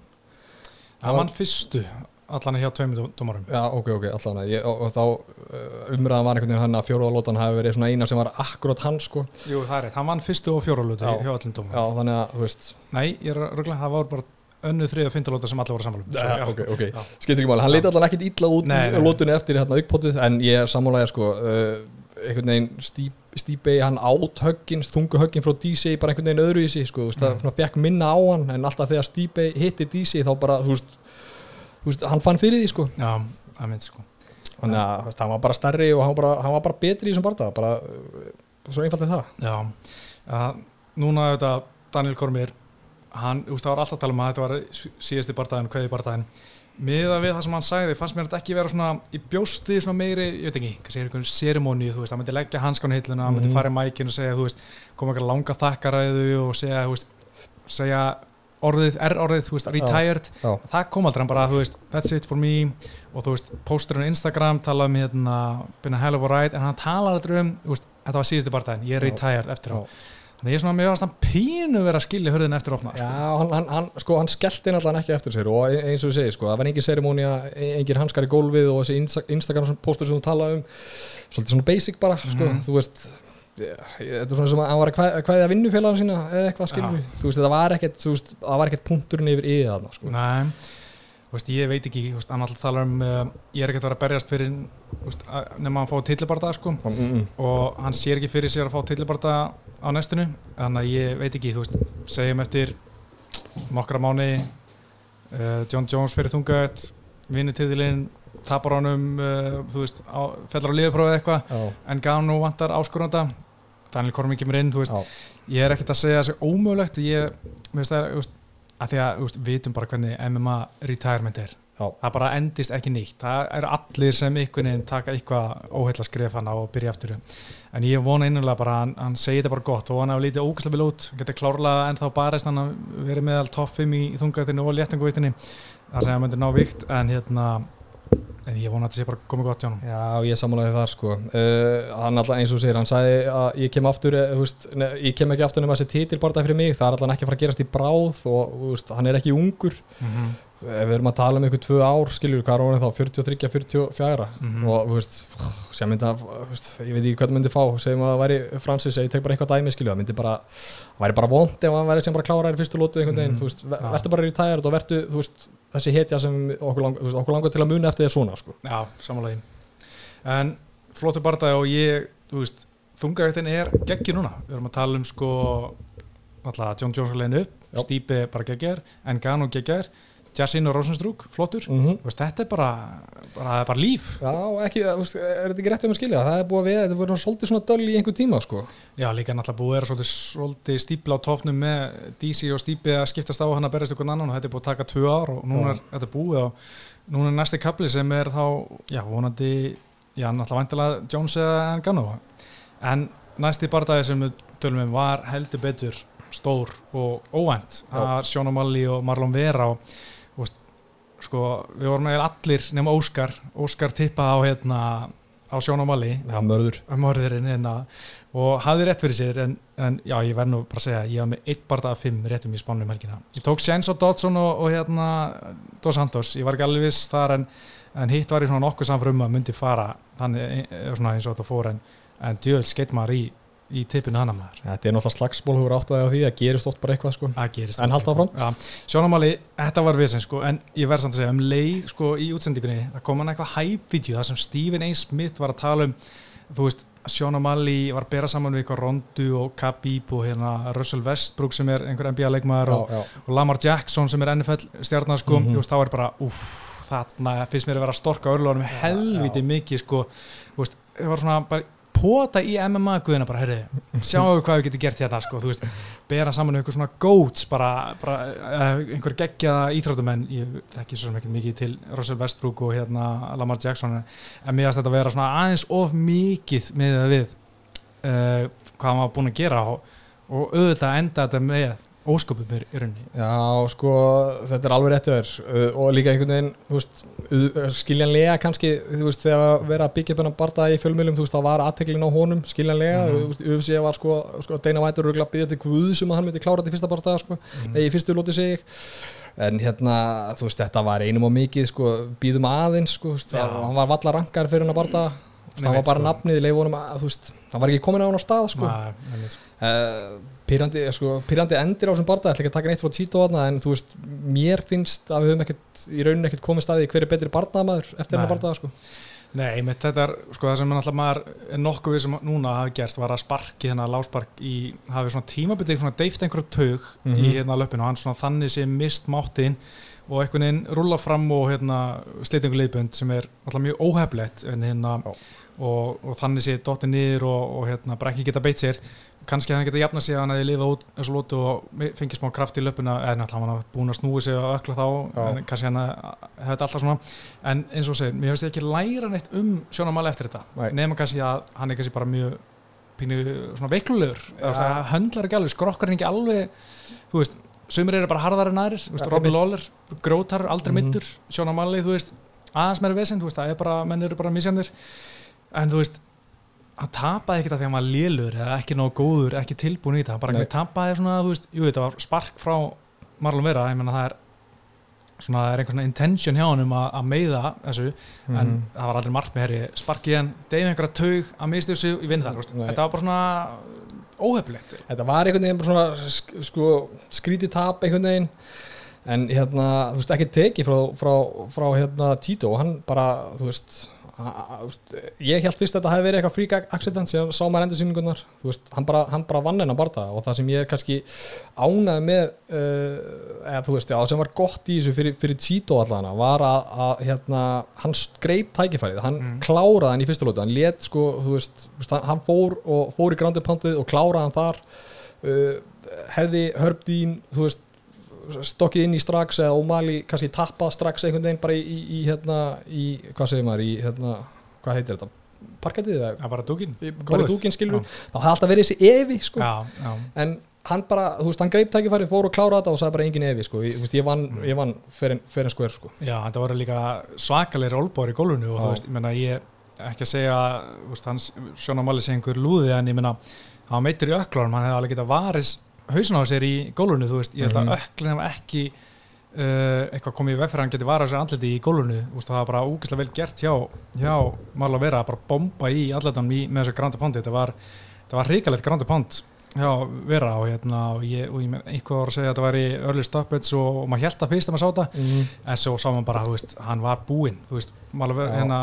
Speaker 1: hann vann fyrstu allan hjá tveimur dómarum
Speaker 2: Já, ok, ok, allan ég, og, og þá uh, umræðan var einhvern veginn hann að fjórðalótan hafi verið svona eina sem var akkurat hann sko,
Speaker 1: Jú, það er rétt, hann vann fyrstu og
Speaker 2: Já.
Speaker 1: hjá allir dómarum
Speaker 2: já, þannig að, þú veist.
Speaker 1: Nei, ég er röglega, það var bara önnu þrið og fymta lóta sem allir voru samanlum
Speaker 2: ok, ok, skiptir ekki máli, hann leiti allan ekkit illa út
Speaker 1: nei.
Speaker 2: lótunni eftir hérna aukpótið en ég er sammálaðið sko uh, einhvern veginn Stíbei hann átt höggin, þungu höggin frá DC bara einhvern veginn öðru í sig sko, veist,
Speaker 1: Mm.
Speaker 2: það fekk minna á hann en alltaf þegar Stíbei hitti DC þá bara, þú veist, hann fann fyrir því sko.
Speaker 1: Já, það myndi sko.
Speaker 2: Þannig að hann var bara stærri og hann var bara, hann var bara betri í þessum barða bara uh, svo einfalt er það.
Speaker 1: Já, núna þetta Daniel Kormir hann, þú veist, það var alltaf að tala um að þetta var sí- síðasti bardaginn, kveði bardaginn miða við það sem hann sagði, fannst mér þetta ekki vera svona í bjósti svona meiri, ég veit ekki kannski er einhvern serimóni, þú veist, hann myndi leggja hanskan hilluna, hann myndi
Speaker 2: Mhm.
Speaker 1: fara í mækin og segja, þú veist koma eitthvað langa þakkaræðu og segja, þú veist segja orðið, R-orðið, þú veist, retired.
Speaker 2: Já.
Speaker 1: það kom aldrei, hann bara, þú veist, that's it for me. Og þú veist, pósturinn á Instagram talaði um hérna, been a hell of a ride en hann talar aldrei um, þú veist, þetta var síðusti bardaginn ég er retired eftir á Þannig ég er svona með að pínu vera að skilja hörðin eftir opna
Speaker 2: Já, hann, hann, hann, sko, hann skellti náttúrulega ekki eftir sér og e- eins og við segið, sko, það var engin serimónia, engin hanskar í gólfið og þessi Insta- Instagram póstur sem þú talaði um, svolítið svona basic bara, sko,
Speaker 1: Mhm.
Speaker 2: þú veist, ja, þetta er svona sem að hann var að kvæ- kvæðja vinnufélaga sína eða eitthvað skilur við, þú veist, það var ekkert, þú veist, það var ekkert punkturinn yfir yfir þarna, sko.
Speaker 1: Nei, veist, ég veit ekki, hann alltaf talar um uh, ég er ekkert að vera að berjast fyrir veist, að- nema að fá tillibarda sko
Speaker 2: Mm -mm.
Speaker 1: og hann sér ekki fyrir sér að fá tillibarda á næstinu, þannig að ég veit ekki þú veist, segjum eftir nokkra mánu uh, John Jones fyrir þungaðet vinnutíðilinn, tapar honum uh, þú veist, á, fellar á liðprófið eitthvað
Speaker 2: Já,
Speaker 1: en Gano vantar áskorunda Daniel Kormi kemur inn, þú veist
Speaker 2: já,
Speaker 1: ég er ekkert að segja þessi ómögulegt. Ég, þú veist, að því að þú veist, vitum bara hvernig MMA retirement er
Speaker 2: já,
Speaker 1: það bara endist ekki nýtt það eru allir sem einhvern veginn taka eitthvað óheilla skref hana og byrja aftur. En ég vona einnulega bara að hann, hann segi þetta bara gott. Og hann hafa lítið ógæslega vel út hann getur klárlega ennþá barist hann að verið meðal 5 í þungaðinu og léttunguvitinu það sem hann myndir ná vikt en hérna en ég vona að þetta sé bara komið gott hjá hann
Speaker 2: Já, ég samanlega það sko. Uh, hann alltaf eins og segir, hann sagði að ég kem aftur, eh, þú veist, ne, ég kem ekki aftur nema þessi titilbarta fyrir mig, það er alltaf ekki að fara að gerast í bráð og veist, hann er ekki ungur.
Speaker 1: Mm
Speaker 2: ef við erum að tala um einhver tvö ár skilur, hvað er þá, 43, 44
Speaker 1: Mhm.
Speaker 2: og þú veist, sem veist, ég veit ekki hvað það myndi fá, segjum að það væri Francis, ég tek bara eitthvað dæmi skilur, það myndi bara það væri bara vond ef hann væri sem bara kláraði í fyrstu lótu einhvern veginn,
Speaker 1: Mhm.
Speaker 2: þú veist,
Speaker 1: Já.
Speaker 2: verður bara retired og verður, þú veist, þessi hetja sem okkur, lang, veist, okkur langar til að muna eftir þér svona sko.
Speaker 1: Já, samanlega En flottu barndagi og ég þú veist, þungavættin er geggi núna við erum að tala um sko alltaf John Jones er Jassin og Rosenstrúk, flottur
Speaker 2: mm -hmm.
Speaker 1: Veist, þetta er bara, bara, er bara líf
Speaker 2: Já, ekki, veist, er þetta ekki rétt um að skilja það er búið að við, þetta voru svolítið svona döl í einhver tíma sko.
Speaker 1: Já, líka náttúrulega búið að vera svolítið, svolítið stípla á topnum með DC og Stípi að skiptast á hann að berjast ykkur annan og þetta er búið að taka tvö ár og núna er þetta búið og núna er næsti kapli sem er þá, já, vonandi já, náttúrulega væntilega Jones eða Engano en næsti bardagi sem við tölum um var heldur betur stór og óvænt
Speaker 2: Já.
Speaker 1: það var Sjóna Malli og Marlon Vera og, sko, við vorum eiginlega allir nema Óskar. Óskar tippaði á hérna á Sjóna Malli
Speaker 2: Já, mörður.
Speaker 1: Morðurinn hérna, og hafði rétt fyrir sér en, en já, ég verð nú bara að segja ég var með eitt barða af fimm réttum í spánum helgina. Ég tók Sjens á Dodson og, og hérna Dos Santos, ég var ekki alveg viss þar en, en hitt var í svona nokkuð samfrum að myndi fara þannig eh, svona eins og þetta fór en, en djöðl skeitt maður í, í tippinu hana maður
Speaker 2: Þetta er náttúrulega slagsból eru átt að því að gerist oft bara eitthvað sko. En haltu áfram.
Speaker 1: Já, Sjónamáli, þetta var við sem sko en ég verð samt að segja um leið sko í útsendingunni það kom hann eitthvað hype-vídeó þar sem Stephen A. Smith var að tala um þú veist, Sjónamáli var að bera saman við eitthvað Rondu og Khabib og hérna Russell Westbrook sem er einhver NBA-leikmaður og, og Lamar Jackson sem er NFL stjarnar sko,
Speaker 2: Mhm.
Speaker 1: þú veist, þá er bara uff, þarna finnst mér að vera að storka örlunum helviti mikið sko, þú veist, það var svona bara pota í MMA guðina bara, herri, sjáu hvað við getum gert hérna sko, þú veist, bera saman við eitthvað svona goats, bara, bara uh, einhver geggjaða íþróttumenn ég þekki svo ekki mikið til Russell Westbrook og hérna Lamar Jackson en mér finnst þetta að vera svona aðeins of mikið með það við uh, hvað var búin að gera og, og auðvitað enda þetta með ósköpum í rauninni
Speaker 2: Já, sko, þetta er alveg réttið þér og líka einhvern veginn, þú veist, skiljanlega kannski, þú veist, þegar vera að byggja upp hennar barða í fjölmjölum, þú veist, þá var aðteklin á honum, skiljanlega,
Speaker 1: Mhm.
Speaker 2: þú veist, UFC var sko, sko Deina Vætur og byggja til Guðsum að hann myndi klára þetta í fyrsta barða, sko,
Speaker 1: Mhm.
Speaker 2: eða í fyrstu lóti sig en hérna, þú veist, þetta var einum og mikið, sko, býðum aðeins, sko, það- hann var valla rankar fyrir hennar barða, það var bara
Speaker 1: sko.
Speaker 2: nafnið, leif honum að, þú veist, hann var ekki komin á hann á stað, sko.
Speaker 1: Nei, sko.
Speaker 2: Pyrrandi, sko, pyrrandi endir á þessum barða, ég ætla ekki að taka neitt frá Tito þarna en þú veist, mér finnst að við höfum ekkert í rauninni ekkert komið staði hver er betri barðamaður eftir hennar barða, sko.
Speaker 1: Nei, einmitt, þetta er sko það sem alltaf maður er nokkuð við sem núna hafi gerst var að sparki hérna láspark í, hafi svona tímabildið svona deift einhverju taug
Speaker 2: Mhm.
Speaker 1: í hérna löpinu og hann svona þannig sem mist máttinn og einhvern veginn rúla fram og hérna slitingu leiðbönd sem er alltaf mjög óheflegt en hérna
Speaker 2: Já.
Speaker 1: og, og þannig sé dottið niður og, og hérna bara ekki geta beitt sér kannski að hann geta jafnað sig að hann hefði lifað út þessu lótu og fengið smá kraft í löpuna en alltaf hann hafa búin að snúi sig og ökla þá
Speaker 2: Já.
Speaker 1: en kannski hann hefði alltaf svona en eins og segir, mér finnst ég ekki læra neitt um Sjóna Mali eftir þetta nema kannski að hann er kannski bara mjög pínu svona veiklulegur
Speaker 2: Ja.
Speaker 1: höndlar ekki alveg, skrokkar ekki alveg þú veist, sumir eru bara harðar en aðrir
Speaker 2: Ja,
Speaker 1: Robin. Lawler, grótar, aldrei
Speaker 2: Mhm.
Speaker 1: mittur Sjóna Mali, þú veist, aðeins meira vesend þú veist, það er bara, menn eru bara misjandi en þú veist hann tapaði ekkert að því að hann var lélur eða ekki nóg góður, ekki tilbúin í þetta. Hann bara ekki tapaði svona, þú veist, jú, þetta var spark frá Marlon Vera, ég menna það er svona, það er einhvern svona intention hjá hann um að, að meiða þessu, en
Speaker 2: Mhm.
Speaker 1: það var aldrei margt með herri, sparkið hann, deyði einhverja taug að mistu þessu, ég vinn
Speaker 2: Nei.
Speaker 1: þetta var bara svona óheflegt
Speaker 2: Þetta var einhvern veginn svona sk- sko, skrítið tap einhvern veginn en hérna, þú veist, ekki tekið frá, frá, frá hérna Tito. Hann bara, þú veist, ég held fyrst að þetta hefði verið eitthvað freak accident síðan sá maður endur síningunar veist, hann bara, hann bara vann hennar barða og það sem ég er kannski ánæði með uh, eða þú veist, já, sem var gott í þessu fyrir, fyrir Tito allana var að, að hérna, hann greip tækifærið, hann
Speaker 1: Mm.
Speaker 2: kláraði hann í fyrsta lótu, hann let sko, þú veist, hann- fór og fór í grounded poundið og kláraði hann þar uh, hefði Herb Dean, þú veist stokkið inn í strax eða O'Malley kannski tappað strax einhvern veginn bara í, í, í hérna, í, hvað segir maður, í hérna hvað heitir þetta, parkettið eða?
Speaker 1: Var bara dúkin
Speaker 2: bara dúkin skilur
Speaker 1: já,
Speaker 2: þá hefði alltaf verið þessi evi sko.
Speaker 1: Já, já,
Speaker 2: en hann bara, þú veist, hann greip tækifæri fór og kláraði þetta og sagði bara engin evi sko. Ég, veist, ég vann,
Speaker 1: Mm.
Speaker 2: vann fyrir, fyrir skver sko.
Speaker 1: Já, þetta voru líka svakalegir olbóri í gólfinu og
Speaker 2: Já.
Speaker 1: þú veist, ég menna ég ekki að segja, þú veist, hans Sjóna Mali segja einhver lúði en ég menna hann var meittur í öklanum, hann hefði alveg getað varis hausin á sér í gólfinu, þú veist, ég held
Speaker 2: Mhm.
Speaker 1: að öklin hef ekki uh, eitthvað komið í veg fyrir að hann geti varað sér andliti í veist, það var bara úgislega vel gert hjá, hjá Marla Vera að bara bomba í andlitanum í, með þessu gránda pondi, þetta var, var hrikalegt gránda pond hjá Vera og hérna og ég, og ég menn, eitthvað var að segja að þetta væri early stoppage og, og maður held að fyrst að maður sá þetta
Speaker 2: mm.
Speaker 1: en svo sá maður bara, þú veist, hann var búinn þú veist, Mali,
Speaker 2: Já.
Speaker 1: hérna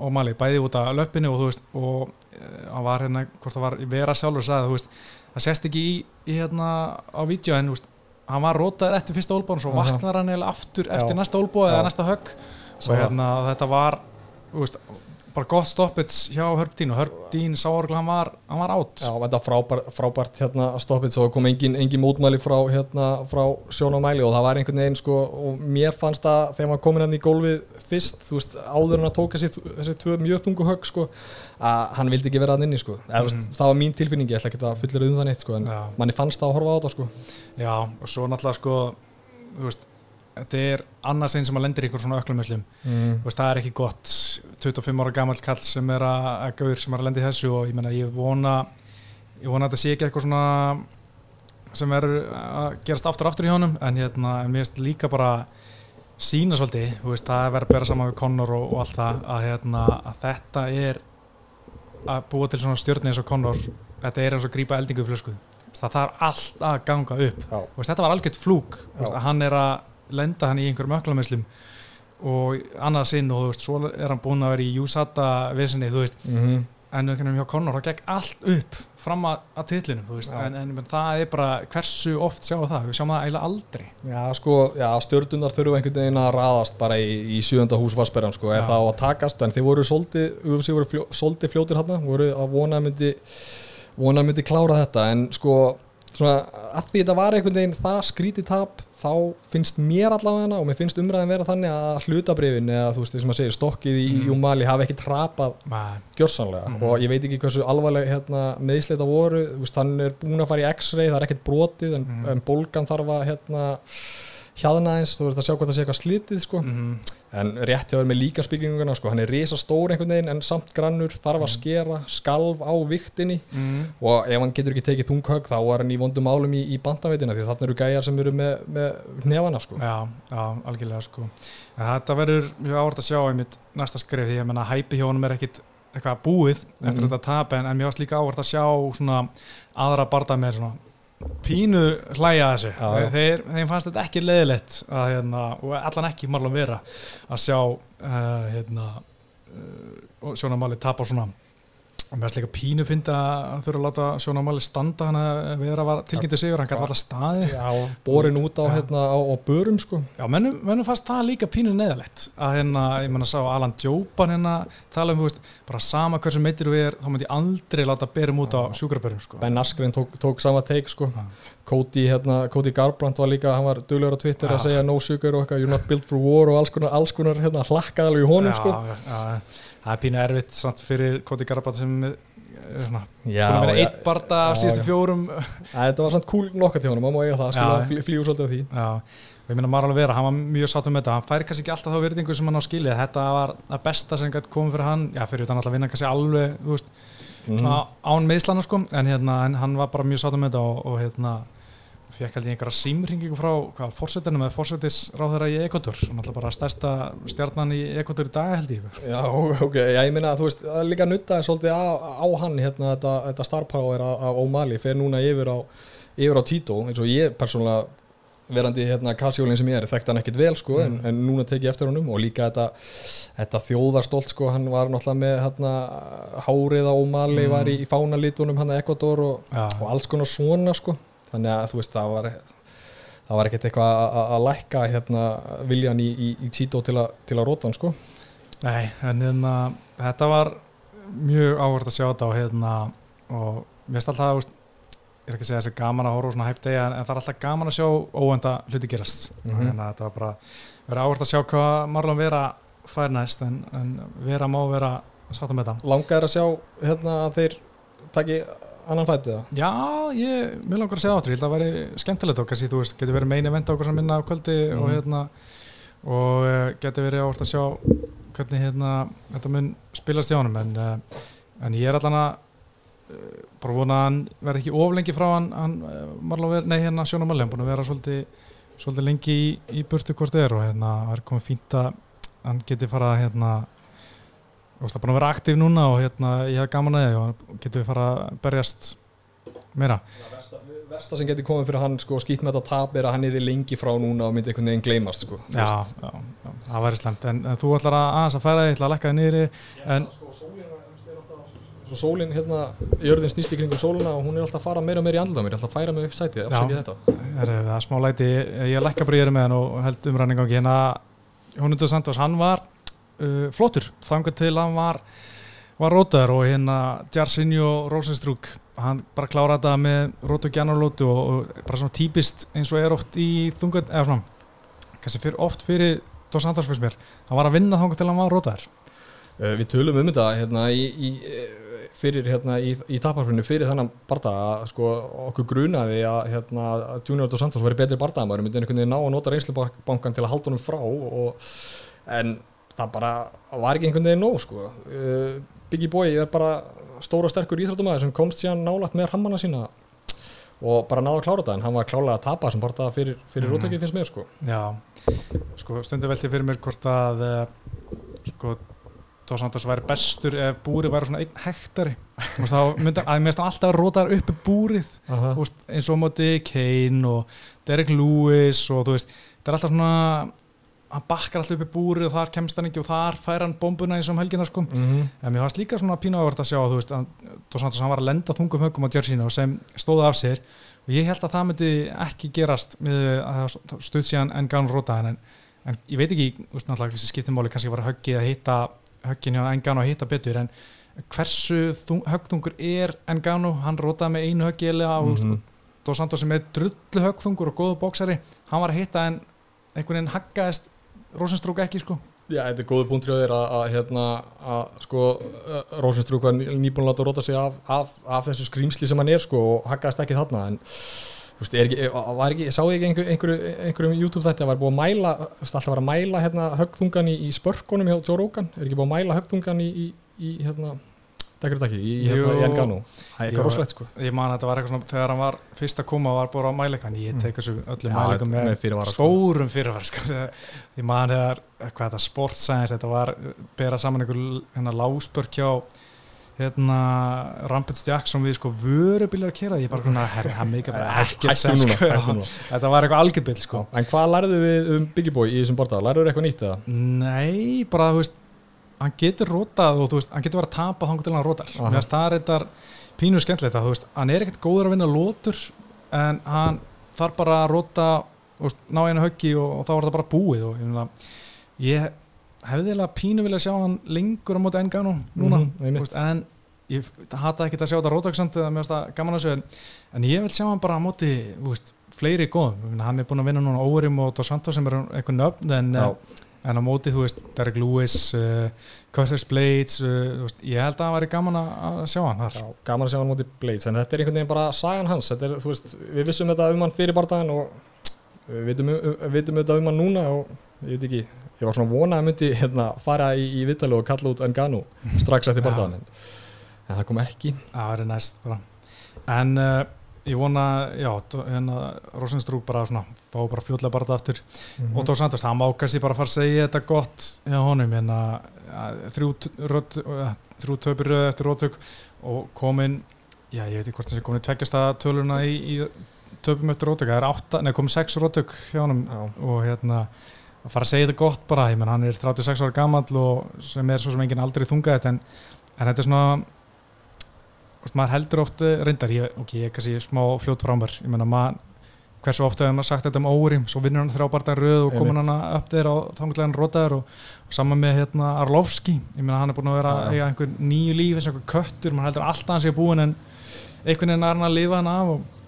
Speaker 1: og Mali bæði út af löppinu og þú veist og uh, hann var hérna, hvort það var Vera sjálfur sagði, þú veist, það sést ekki í, í hérna á vídeo en veist hann var rótaður eftir fyrsta ólbóðan svo
Speaker 2: Aha.
Speaker 1: vaknar hann eiginlega aftur eftir
Speaker 2: Já.
Speaker 1: næsta ólbóð eða næsta högg og hérna þetta var veist, bara gott stoppits hjá Herb Dean og Herb Dean sá orðlega hann var, hann var átt
Speaker 2: Já, þetta frábært, frábært hérna stoppið svo kom engin, engin mótmæli frá, hérna, frá sjónamæli og það var einhvern veginn sko, og mér fannst það þegar maður komin hann í gólfið fyrst, þú veist, áður en að tóka þessi, þessi tvö mjög þungu högg sko, að hann vildi ekki vera hann inni sko. Eða, mm. veist, það var mín tilfinning, ég ætla ekki að fullir um það neitt sko, en
Speaker 1: Já.
Speaker 2: manni fannst það að horfa á þetta sko.
Speaker 1: Já, og svo náttúrulega sko þú veist, þetta er annars einn sem að lendir ykkur svona öklumöllum
Speaker 2: mm.
Speaker 1: Það er ekki gott 25 ára gamall kall sem er að, að gaur sem er að lendi þessu og ég meina ég vona ég vona að þetta sé ekki eitthvað svona sem er að gerast aftur aftur í honum en hérna, mér finnst líka bara sína svolítið, veist, það er verið að bera saman við Connor og, og allt það að, hérna, að þetta er að búa til svona stjórni eins og Connor þetta er eins og grípa eldingu í flösku. Það þarf allt að ganga upp. Veist, þetta var algjört flúk. Veist, hann er að lenda hann í einhverjum öklamesslum og annað sinn og þú veist, svo er hann búin að vera í Júsata vesinni, þú veist,
Speaker 2: Mm
Speaker 1: en einhvern veginn hjá Connor, það gekk allt upp fram að, að titlinum, þú veist, en, en, en það er bara hversu oft sjáum það, við sjáum það eiginlega aldrei.
Speaker 2: Já, sko, já, stjórnunar þurfu einhvern veginn að raðast bara í, í sjönda hús Vassbergan, sko,
Speaker 1: Já.
Speaker 2: það á að takast? En þið voru svolítið, UFC voru fljó, svolítið fljótir hérna, voru að vona að myndi vona að myndi klára þetta. En sko, svona, að því þetta var einhvern veginn það skrítið tap þá finnst mér allavega og mér finnst umræðin vera þannig að hlutabrifin eða þú veist, því sem að segir, stokkið í
Speaker 1: Mhm.
Speaker 2: Jumali hafi ekki trapað gjörsanlega
Speaker 1: Mhm.
Speaker 2: og ég veit ekki hversu alvarleg hérna, meðsleita voru, hann er búin að fara í x-ray, það er ekkert brotið en,
Speaker 1: Mhm.
Speaker 2: en bólgan þarf að hérna, hjaðna eins, þú veist að sjá hvort það sé eitthvað slitið sko.
Speaker 1: Mm
Speaker 2: en rétt hjá þér með líka spikinguna sko. hann er risa stór einhvern veginn en samt grannur þarf að skera, skalf á viktinni
Speaker 1: mm,
Speaker 2: og ef hann getur ekki tekið þunghögg þá er hann í vondum álum í, í bandaveitina því þarna eru gæjar sem eru með, með nefana sko.
Speaker 1: já, já, algjörlega sko en þetta verður mjög áhvert að sjá einmitt næsta skrif, því menna hæpi hjá honum er ekkit eitthvað búið eftir
Speaker 2: Mhm.
Speaker 1: þetta tap en, en líka áhvert að sjá svona aðra barða með svona pínu hlæja þessu. Þeir, þeim fannst þetta ekki leiðilegt að, hérna, og allan ekki marlum vera að sjá uh, hérna, uh, sjónamáli tapa svona mér varst líka pínu fyndi að þurfa að láta sjónamáli standa hann að vera var tilkynntu sigur, hann gæti alltaf staði
Speaker 2: Já, borin út á,
Speaker 1: Já.
Speaker 2: hérna, á, á börum sko.
Speaker 1: Já, mennum, mennum fannst það líka pínu neðalegt að hérna, ég menna sá Alan Jópan hérna tala um, þú veist, bara sama hversu meitir við er, þá myndi ég aldrei láta berum út á sjúkrabörum, sko.
Speaker 2: Ben Askren tók, tók sama teik sko.
Speaker 1: Já.
Speaker 2: Cody, hérna, Cody Garbrandt var líka hann var duglegur á Twitter
Speaker 1: Já.
Speaker 2: að segja no sugar og eitthvað, you're not built for war og alls konar, alls konar hérna, hlakkaði alveg í honum
Speaker 1: já,
Speaker 2: sko.
Speaker 1: já, já, það er pínu erfitt samt fyrir Koti Garbat sem er eh, svona,
Speaker 2: Já,
Speaker 1: búin að vera eitt af síðustu fjórum.
Speaker 2: Þetta var samt cool nokka til honum, maður má eiga það,
Speaker 1: Já.
Speaker 2: skilja fl flýgur svolítið af því.
Speaker 1: Já, og ég minna maður alveg vera, hann var mjög sátt um þetta. Hann fær kannski ekki alltaf þá virðingu sem hann á skilið. Þetta var það besta sem gæti komið fyrir hann. Já, fyrir utan alltaf vinna kannski alveg veist, svona án meðslana sko. En, hérna, hann var bara mjög sátt um þetta og, og hérna fekk held ég einhverja símringingu frá hvað, fórsetinu með fórsetisráðherra í Ekotur náttúrulega bara stærsta stjarnan í Ekotur í dag held ég
Speaker 2: Já, ok, já, ég meina að þú veist, það er líka nuttaði svolítið á, á hann hérna þetta, þetta star power af, O'Malley. Fer núna yfir á, yfir á Tito eins og ég persónulega verandi hérna kassjólinn sem ég er, þekkt hann ekkit vel sko, en,
Speaker 1: Mm.
Speaker 2: en núna tek ég eftir honum. Og líka þetta, þetta þjóðarstolt sko, hann var náttúrulega með hérna, hárið á O'Malley
Speaker 1: Mm.
Speaker 2: var í, í fánalítunum hann að Ecuador og,
Speaker 1: Já,
Speaker 2: og alls konar svona sko, þannig að þú veist, það var það var ekkert eitthvað að- að að lækka hérna viljan í, í, í Tito til, til að róta hann sko
Speaker 1: Nei, en hérna, þetta var mjög áhvert að sjá þetta og hérna, og mér finnst alltaf, veist, ég er ekki að segja þessi gaman að horfa á svona hæpt degi, en, en það er alltaf gaman að sjá óvenda hluti gerast. Mm -hmm. Þetta var bara, verið áhvert að sjá hvað Marlon Vera fær næst, en, en Vera má vera sáttum með þetta.
Speaker 2: langaður að sjá hérna að þeir taki annan fætið það
Speaker 1: Já, ég, mér langar að segja áttur, ég held að það væri skemmtilegt og kannski, þú veist, getur verið meina event á okkur sem minna á kvöldi og
Speaker 2: Mhm.
Speaker 1: hérna og uh, getur verið áhvert að sjá hvernig hérna þetta mun spilast hjá honum en, uh, en ég er allan að uh, bara vona að hann verði ekki oflengi frá hann, hann uh, Marlon Ver, nei hérna Sjóna Marlon, hann búin að vera svolítið, svolítið lengi í, í burtu hvort þið er og hérna er komið fínt að hann geti farað að hérna það er búin að vera aktív núna og hérna ég hef gaman að því og hann geti farað að berjast meira?
Speaker 2: Versta sem getur komið fyrir hann sko, skýtt með þetta tap er að hann er lengi frá núna og myndi einhvern veginn gleymast sko,
Speaker 1: já, já, já, það væri slemt en, en þú ætlar að aðeins að færa þig, ætlar að lækka þig niðri en
Speaker 2: svo sólin hérna, jörðin snýst í kringum sólina og hún er alltaf að fara meira og meira í andlum mér. Er alltaf að færa mig upp sætið, afsakið þetta.
Speaker 1: Er það er smá læti, ég lækka bara ég er með hann og held umræðning á ekki hérna Jónundur Santos, hann var uh, flottur. Þangar til hann var var rótaður og hérna Jarsinho Rosenstrúk hann bara kláraði þetta með rótu og gjanarlótu og, og bara svona típist eins og er oft í þungat eða svona kannski fyrir, oft fyrir Dos Santos fyrst mér. Hann var að vinna þangar til hann var rótaður.
Speaker 2: Uh, við tölum um þetta hérna í, í, fyrir hérna í, í taparfinu fyrir þannan barda að sko okkur grunaði að hérna að Junior Dos Santos væri betri bardaðamæður myndi einhvern veginn ná að nota reynslubankan til að halda honum frá og, en það bara var ekki einhvern veginn nóg sko. Uh, Biggie Boy er bara stóra sterkur íþróttumæður sem komst síðan nálagt með rammana sína og bara náða að klára þetta en hann var klálega að tapa sem barda fyrir, fyrir mm. rótökið finnst mér sko.
Speaker 1: Já, sko stundu velti fyrir mér hvort að uh, sko Dos Santos væri bestur ef búrið væri svona einn hektari. Þá myndi að mér alltaf rótar uppi búrið. Uh -huh. eins og móti Kane og Derek Lewis og þú veist, þetta er alltaf svona hann bakkar alltaf uppi búrið og þar kemst hann ekki og þar fær hann bombuna eins og um helgina sko. mm -hmm. en mér fannst líka svona pínu ávert að sjá þú veist, Dos Santos hann var að lenda þungum högum á Jerseyna sem stóði af sér og ég held að það myndi ekki gerast með að stuð síðan en gán róta en, en ég veit ekki, veist, náttúrulega skiptum máli kannski var að höggi að hitta höggin hjá Engano að hitta betur en hversu höggþungur er Engano, hann rótaði með einu höggi eða mm -hmm. Dos Santos sem er drullu höggþungur og góðu bóksari hann var að hitta en einhvern veginn haggaðist Rosenstrúk ekki sko.
Speaker 2: Já, þetta er góðu punktur á þér að, að hérna, að sko Rosenstrúk var nýbúin að láta róta sig af, af, af þessu skrýmsli sem hann er sko og haggaðist ekki þarna en Þú veist, ekki, var ekki, sá ég ekki einhverjum einhverju YouTube þetta að var búið að mæla, alltaf var að mæla hérna högþungan í, í spörkunum hjá Joe Rogan, er ekki búið að mæla högþungan í, í, í hérna, dekkur þetta ekki, í hérna í Engano, það er eitthvað rosalegt sko.
Speaker 1: Ég man að þetta var eitthvað svona, þegar hann var fyrst að koma var búið að mæla eitthvað, ég tek þessu öllum mæleikum með, með fyrirvara, stórum sko. fyrirvar, sko. Ég man þegar, hvað þetta, sportscience, þetta var, berað saman einhver hérna láspörk hjá hérna Rampage Jackson við sko vörubilar að kera ég bara svona, herri, það mikið bara ekkert sem sko, þetta var eitthvað algjörbill sko
Speaker 2: En hvað lærðu við um Biggie Boy í þessum bortað? Lærðu þau eitthvað nýtt eða?
Speaker 1: Nei, bara þú veist hann getur rótað og þú veist, hann getur verið að tapa þá hann rótar, mér finnst það reyndar pínu skemmtilegt að þú veist, hann er ekkert góður að vinna lótur, en hann þarf bara að róta og ná einu höggi og, og þá er það bara búið og ég, ég hefði eiginlega pínu vilja sjá hann lengur á móti Engano núna mm -hmm, en ég hata ekki að sjá þetta rótaksand eða mér finnst það gaman að sjá en, en ég vil sjá hann bara á móti veist, fleiri góðum, hann er búin að vinna núna Órim og Dos Santos sem er eitthvað nöfn en, en á móti þú veist Derek Lewis, uh, Curtis Blades uh, veist, ég held að það væri gaman að sjá hann þar.
Speaker 2: Já, gaman að sjá hann móti Blades en þetta er einhvern veginn bara sagan hans. Er, veist, við vissum þetta um hann fyrir barndagin og við vitum, um, vitum þetta um hann núna og ég veit ekki ég var svona vonað að myndi hérna, fara í, í Vittali og kalla út Engano strax eftir barndagan en, en það kom ekki.
Speaker 1: Það var næst bara. En uh, ég vona, já hérna Rosenstrúk bara svona fá bara fljóðlega barndag aftur mm -hmm. og Dó Sanders, það má kannski bara fara að segja þetta gott hjá honum hérna þrjú, þrjú töpir röð eftir rótök og komin já ég veit ekki hvort sé komin tveggjast að töluna í, í töpum eftir rótök, það er átta, nei komin sex rótök hjá honum já. og hérna að fara að segja þetta gott bara, ég menn hann er 36 ára gammal og sem er svo sem enginn aldrei þungaðið en, en þetta er svona veist, maður heldur oft eh, reyndar, ég, ok, ég er kannski smá fljótt frámar, ég menna maður hversu ofta hefur maður sagt þetta um órim? Svo vinnur hann þrjábartar röð og komin hann upp þeirra og þanglega hann rotaður og, og saman með hérna Arlovski. Ég menna hann er búin að vera ja. einhver nýju líf eins og einhver köttur, maður heldur alltaf hans er búin en einhvern veginn er hann að lifa hann af og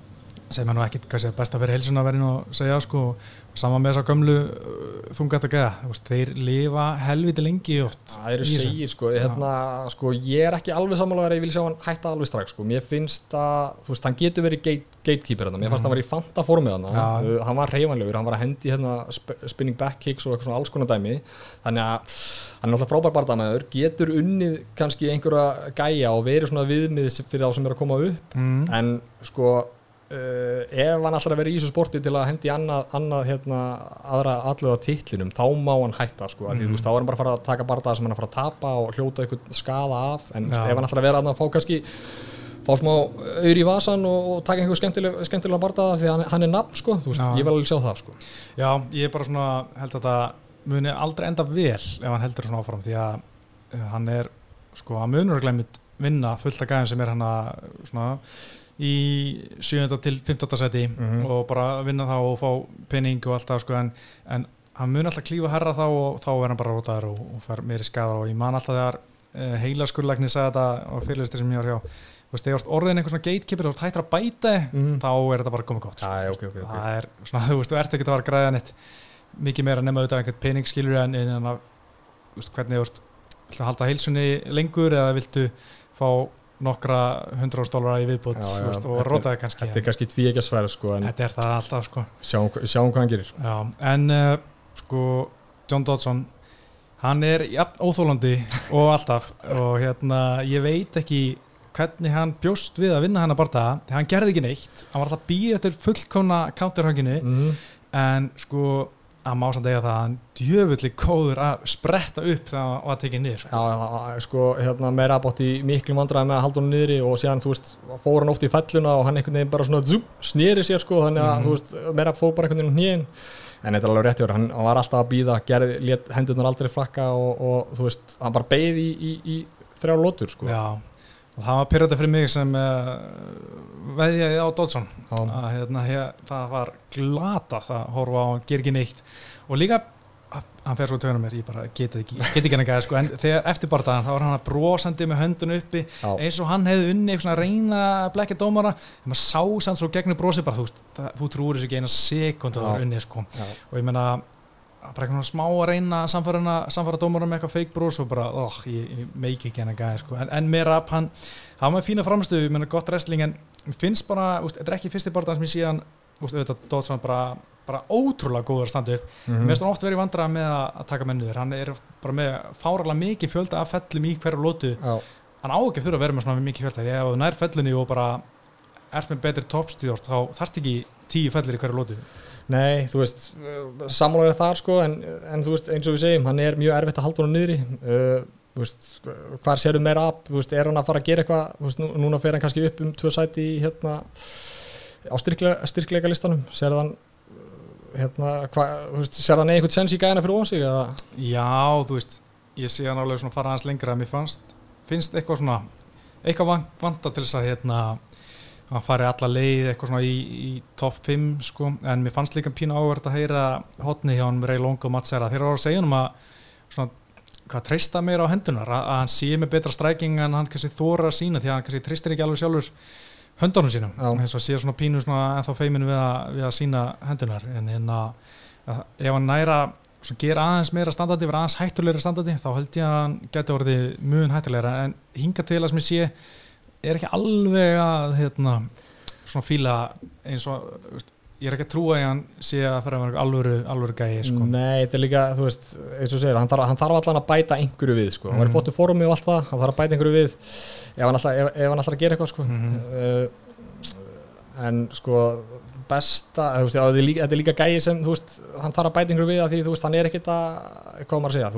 Speaker 1: segir maður nú hvað sé best að vera heilsuna verðin og segja sko Saman með þess að gömlu uh, þungat að geða, þeir lifa helviti lengi oft.
Speaker 2: Það eru segir sko, hérna, sko, ég er ekki alveg samanlega að ég vil sjá hann hætta alveg strax sko, mér finnst að, þú veist, hann getur verið gate, gatekeeper hann, mér fannst að hann var í fanta formið hann, uh, hann var reyfanlegur, hann var að hendi hérna spinning back kicks og eitthvað svona alls konar dæmi, þannig að hann er náttúrulega frábær barndamæður, getur unnið kannski einhverja gæja og verið svona viðmið fyrir þá sem er að koma upp, mm. en sko Uh, ef hann alltaf verið í þessu sporti til að hendi annað, annað hérna, aðra allu á titlinum, þá má hann hætta sko, mm. því, veist, þá er hann bara að fara að taka barndað sem hann er að fara að tapa og hljóta eitthvað skada af en ja. ef hann alltaf verið að fá kannski fá smá auðri í vasan og, og taka einhver skemmtilega, skemmtilega barndað því hann, hann er nafn sko, veist, ég vil alveg sjá það sko.
Speaker 1: Já, ég er bara svona held að það muni aldrei enda vel ef hann heldur svona áfram því að uh, hann er sko að munur að glemja vinna fullt af gæðin sem er hann að svona í 7. til 15. seti mm -hmm. og bara vinna þá og fá penning og allt það sko en, en hann mun alltaf klífa herra þá og þá er hann bara rótaður og, og fer meiri skada og ég man alltaf þegar uh, heila skurlækni sagði þetta á fyrirlisti sem ég var hjá veist, þegar orðin einhver svona gatekeeper og hættur að bæta
Speaker 2: Mhm.
Speaker 1: þá er þetta bara komið gott sko.
Speaker 2: Já, ok, ok, ok.
Speaker 1: það er svona, þú veist, þú ert ekki að fara að græða neitt mikið meira nema auðvitað einhvern pening skilur en, en, að, veist, hvernig þú ert viltu halda heilsunni lengur eða viltu fá nokkra hundra dólara í viðbútt og rótaði kannski
Speaker 2: Þetta er kannski tví ekki að sværa sko en
Speaker 1: þetta er það alltaf sko.
Speaker 2: Sjáum, sjáum hvað hann gerir.
Speaker 1: Já, en uh, sko John Dodson hann er jafn óþólandi og alltaf og hérna ég veit ekki hvernig hann bjóst við að vinna hann að barða því hann gerði ekki neitt, hann var alltaf býð eftir fullkomna counterhönginu
Speaker 2: mm.
Speaker 1: en sko að má samt eiga það að hann djöfulli kóður að spretta upp þegar hann var tekið niður sko.
Speaker 2: Já, já, sko, hérna meira bótt í miklu vandræði með að halda hann niðri og síðan, þú veist, fór hann oft í felluna og hann einhvern veginn bara svona zúp, snýri sér sko, þannig að,
Speaker 1: Mhm.
Speaker 2: þú veist, meira fór bara einhvern veginn hnýðin en þetta er alveg rétt hann, hann var alltaf að býða, gerði, let hendurnar aldrei flakka og, og þú veist, hann bara beið í, í, í þrjá lótur sko.
Speaker 1: Já, og það var pyrrandi fyrir mig sem uh, veðjaði á Dodson að hérna, hér, það var glata það horfa á hann, ger ekki neitt. Og líka, að- hann fer svo töðunum mér ég bara geti ekki, geti ekki hann ekki sko, en þegar eftir bardaðan þá var hann brosandi með höndun uppi
Speaker 2: Já.
Speaker 1: eins og hann hefði unni eitthvað reyna blekja dómara. En maður sá sann svo gegnum brosi bara þú, þú trúir þessu ekki eina sekund að það var unni sko. Og ég meina að bara eitthvað smá að reyna að samfara, samfara dómara með eitthvað fake bros og bara, oh, ég, ég meiki ekki hennar gæði sko. en, en meira upp hann hann var fína framstöðu, ég meina gott wrestling en mér finnst bara, þetta er ekki fyrsti barðan sem ég síðan, úst, auðvitað Dodson bara, bara ótrúlega góður að standa upp
Speaker 2: Mhm.
Speaker 1: mér finnst hann oft verið vandrað með að, að taka mennuður hann er bara með fáralega mikið fjölda af fellum í hverju lótu
Speaker 2: Já.
Speaker 1: hann á ekki að þurfa að vera með svona mikið fjölda ef þú nær fellunni og bara
Speaker 2: Nei, þú veist, sammálaður þar sko, en, en þú veist, eins og við segjum, hann er mjög erfitt að halda hann niðri. Uh, þú veist, hvar sérðu meira ab, þú veist, er hann að fara að gera eitthvað? Þú veist, nú, núna fer hann kannski upp um tvö sæti í hérna, á styrklega, styrkleika listanum, sérðu hann uh, hérna, hva, þú veist, sérðu hann eitthvað sens í gæðina fyrir ofan sig, eða?
Speaker 1: Já, þú veist, ég sé hann alveg svona fara aðeins lengra að mér fannst, finnst eitthvað svona eitthvað van- vanta til þess að hérna hann fari alla leið eitthvað svona í, í top 5 sko, en mér fannst líka pínu áverð að heyra hotni hjá hann Ray Long og Mats Serra, þeir eru að segja um að svona, hvað treysta meira á hendunar að, að hann sé með betra stræking en hann kannski þóra að sína því að hann kannski treystir ekki alveg sjálfur höndunum sínum, eins og sé svona pínu svona ennþá feiminu við að, við að sína hendunar en, en að, að ef hann næra svo gera aðeins meira standardi, vera aðeins hættulegra standardi þá held ég að hann geti orðið mun hættulegra. En hinga til að sem ég sé er ekki alveg að hérna, svona fíla eins og veist, ég er ekki að trúa að hann sé að fyrir að vera alvöru, alvöru gæi sko.
Speaker 2: Nei, þetta er líka, þú veist, eins og segir, hann þarf, hann þarf allan að bæta einhverju við, sko, hann var í
Speaker 1: Mhm.
Speaker 2: flottu fórumi og allt það, hann þarf að bæta einhverju við ef hann alltaf, gera eitthvað, sko
Speaker 1: Mhm.
Speaker 2: uh, en sko besta, veist, já, þetta er líka, þetta er líka gæi sem, veist, hann þarf að bæta einhverju við að því, veist, hann er ekkit að, hvað maður að segja,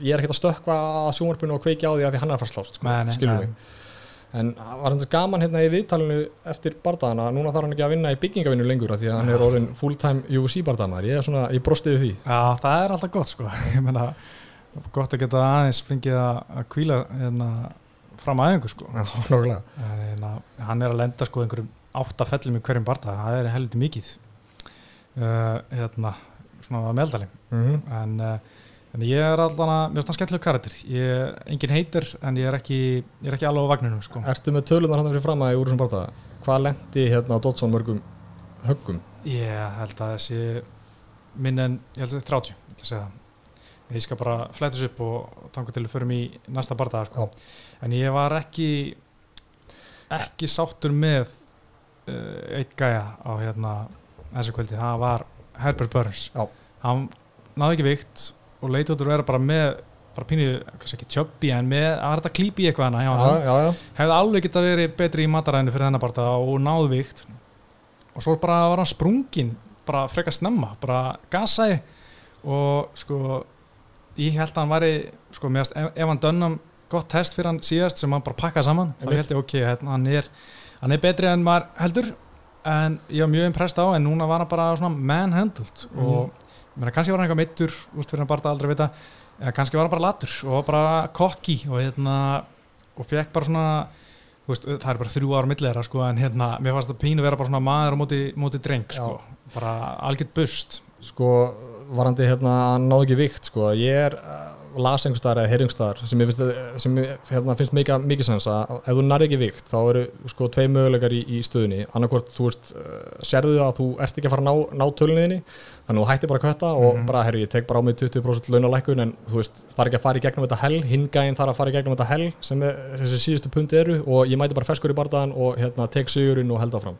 Speaker 2: ég er ekkit að stökkva að sjónvarpinu og kveikja á því að því hann er að fara slást, sko,
Speaker 1: nei.
Speaker 2: við en það var hans gaman hérna í viðtalinu eftir bardaðana, núna þarf hann ekki að vinna í byggingavinnu lengur af því að hann er orðin full-time UFC bardaðamæður, ég er svona, ég brosti við því.
Speaker 1: Já, það er alltaf gott sko. Ég meina, gott að geta aðeins fengið að, að kvíla hérna, fram aðeingu sko.
Speaker 2: Já, nokkulega
Speaker 1: hérna, hann er að lenda sko einhverjum átta fellum í hverjum barða, það er heldur mikið uh, hérna svona að meðaldali
Speaker 2: mm -hmm.
Speaker 1: en, uh, en ég er finnst það skemmtilega karakter ég er engin heitir en ég er ekki ég er ekki alveg á vagninu sko
Speaker 2: Ertu með tölunar hann fyrir fram að í úr þessum bardaða? Hvað lendi hérna á Dodson mörgum höggum?
Speaker 1: ég held að þessi minn en, ég held að 30 að segja það ég skal bara flætis upp og þangar til að förum í næsta barða sko. en ég var ekki ekki sáttur með uh, eitt gæja á hérna þessu kvöldi, það var Herbert Burns
Speaker 2: Já.
Speaker 1: hann náði ekki vikt og að vera bara með bara pínu, kannski ekki tjöbbi en með að þetta klípi í eitthvað hana hann
Speaker 2: já, já.
Speaker 1: hefði alveg geta verið betri í mataræðinu fyrir þennan barða og náðu vikt. Og svo bara var hann sprungin bara frekar snemma, bara gasaði. Og sko ég held að hann væri sko, meðast, ef, hann dönnum gott test fyrir hann síðast sem hann bara pakkaði saman. Þá held ég ok, hérna, hann er hann er betri en maður heldur. En ég var mjög impressed á en núna var hann bara svona manhandled
Speaker 2: Mhm.
Speaker 1: og meina, kannski var hann eitthvað meittur úst fyrir hann bara aldrei vita. Eða kannski var hann bara latur og bara kokki og hérna og fekk bara svona veist, það er bara þrjú ára millir þeirra sko, en hérna, mér fannst það pínu vera bara svona maður á móti, móti dreng sko, bara algjört bust.
Speaker 2: Sko varandi hérna að náðu ekki vikt sko ég er uh, lasengustar eða herjungstar sem ég finnst, sem ég, hérna, finnst mikið, mikið sens að ef þú nær ekki vikt þá eru sko tvei möguleikar í, í stöðunni. Annarkort þú veist, uh, sérðu að þú ert ekki að fara að ná, ná tölunniðinni þannig að þú hættir bara að kvötta og
Speaker 1: Mhm.
Speaker 2: bara herri ég tek bara á mig 20% launalækkun en þú veist, það er ekki að fara í gegnum þetta hell. Hingæinn þarf að fara í gegnum þetta hell sem er, þessi síðustu pundi eru og ég mæti bara ferskur í bardaðan og hérna, tek sigurinn og held áfram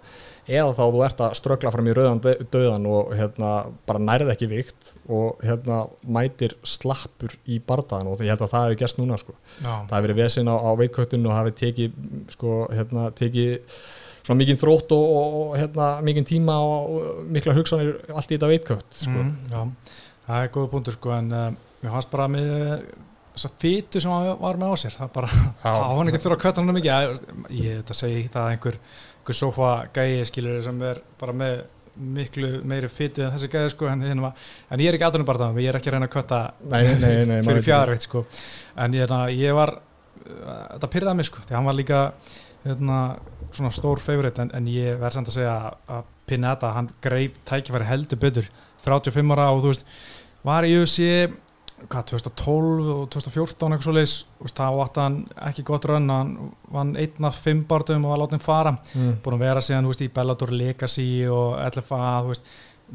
Speaker 2: eða þá þú ert að ströggla fram í rauðan dö- dauðan og hérna, bara nærið ekki vikt og hérna, mætir slappur í bardaðan og ég held að það hefur gerst núna sko. Það hefur verið vesinn á, á veitköttun og hafi tekið sko, hérna, tekið svona mikið þrótt og, og, hérna, mikið tíma og, mikla hugsanir allt í þetta veitkött sko.
Speaker 1: mm, já, það er góða punktur sko en uh, mér fannst bara með þessa fytu sem hann var með á sér það bara, hann ekki þurfa að kvötta hann mikið ég, ég þetta segi það að einhver, einhver sofa gæi skilur sem er bara með miklu meiri fytu en þessi gæði sko en, hérna, en ég er ekki aðunum bara það ég er ekki að reyna að kvötta
Speaker 2: Nei, nei, nei,
Speaker 1: fyrir
Speaker 2: veit
Speaker 1: fjarveitt sko. En ég, hérna, ég var þetta pyrraði mig sko því hann var líka hérna, svona stór favorit en, en ég verð samt að segja að- Pinetta, hann greip tækifæri heldur betur. 35 ára og þú veist var í UFC hvað, 2012 og 2014 eitthvað svo leis þá átti hann ekki gott raun hann vann einn af fimm barndum og var látið fara
Speaker 2: mm.
Speaker 1: búin að vera síðan þú veist, í Bellator Legacy og LFA þú veist,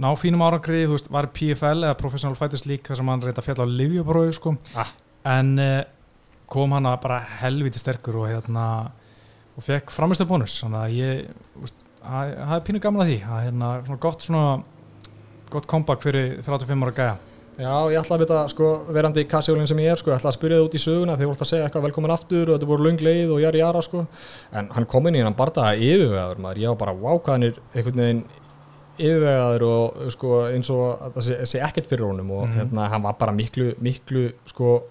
Speaker 1: ná fínum árangri þú veist, var PFL eða Professional Fighters League þar sem hann reynda að fjalla á Livjabrói sko.
Speaker 2: Ah.
Speaker 1: en uh, kom hann að bara helviti sterkur og hérna og fekk framistu bónus þannig að ég þú veist, að- það er pínu gaman að því að hérna, svona gott svona gott comeback fyrir 35 ára gæja
Speaker 2: Já, ég ætla að vita, sko, verandi í kassjólinn sem ég er, sko, ég ætla að spyrja það út í söguna þegar ég voru að segja eitthvað velkomin aftur og þetta voru löng leið og jari jara, sko. En hann kom inn í hann bardaða yfirvegaður maður, ég var bara, wow, hvað hann er einhvern veginn yfirvegaður og sko, eins og að það sé, sé ekkert fyrir honum. Og
Speaker 1: Mhm.
Speaker 2: hérna, hann var bara miklu, miklu, sko,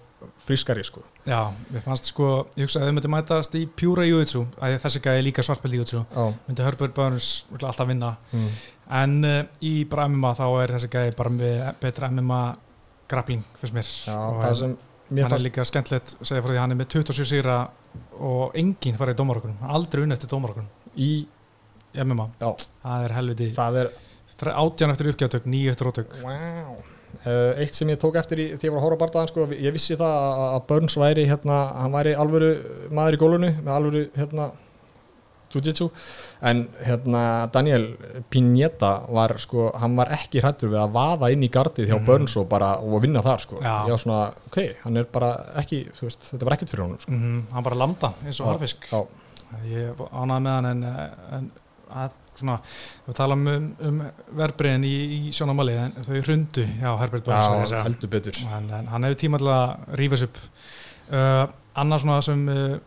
Speaker 2: friskari, sko.
Speaker 1: Já, mér fannst sko, ég hugsa að þau myndi mætast í pjúra júitsu, að þessi gæði líka svartbel júitsu, myndi Herbert Burns alltaf vinna.
Speaker 2: Mm.
Speaker 1: en uh, í bara MMA þá er þessi gæði bara með betra MMA grappling fyrst mér.
Speaker 2: Já,
Speaker 1: og
Speaker 2: það
Speaker 1: hann,
Speaker 2: sem
Speaker 1: hann
Speaker 2: mér
Speaker 1: er
Speaker 2: fannst
Speaker 1: líka skemmtilegt að segja frá því að hann er með 27 sýra og enginn farið í er aldrei unni eftir dómarokkunum
Speaker 2: í,
Speaker 1: MMA,
Speaker 2: Já.
Speaker 1: það er helviti
Speaker 2: það er
Speaker 1: átján eftir uppgjöðtök, nýju eftir ótök.
Speaker 2: Wow. Uh, eitt sem ég tók eftir í, því ég var að horfa á bardaðan sko, ég vissi það að, að Burns væri hérna, hann væri alvöru maður í gólunu með alvöru hérna jiu-jitsu en hérna Daniel Pineta var sko, hann var ekki hrættur við að vaða inn í gardið hjá
Speaker 1: Mhm.
Speaker 2: Burns og bara og vinna þar sko,
Speaker 1: Já.
Speaker 2: ég var svona ok, hann er bara ekki, þú veist, þetta var ekkert fyrir honum sko.
Speaker 1: mm hann bara landa eins og harfisk ég ánaði með hann en, en að, svona, við tala um, um verbriðin í, í sjónamáli en þau hrundu, já, Herbert ég að
Speaker 2: já heldur betur.
Speaker 1: En, en hann hefur tíma til að rífa sig upp. Uh, annars svona sem uh,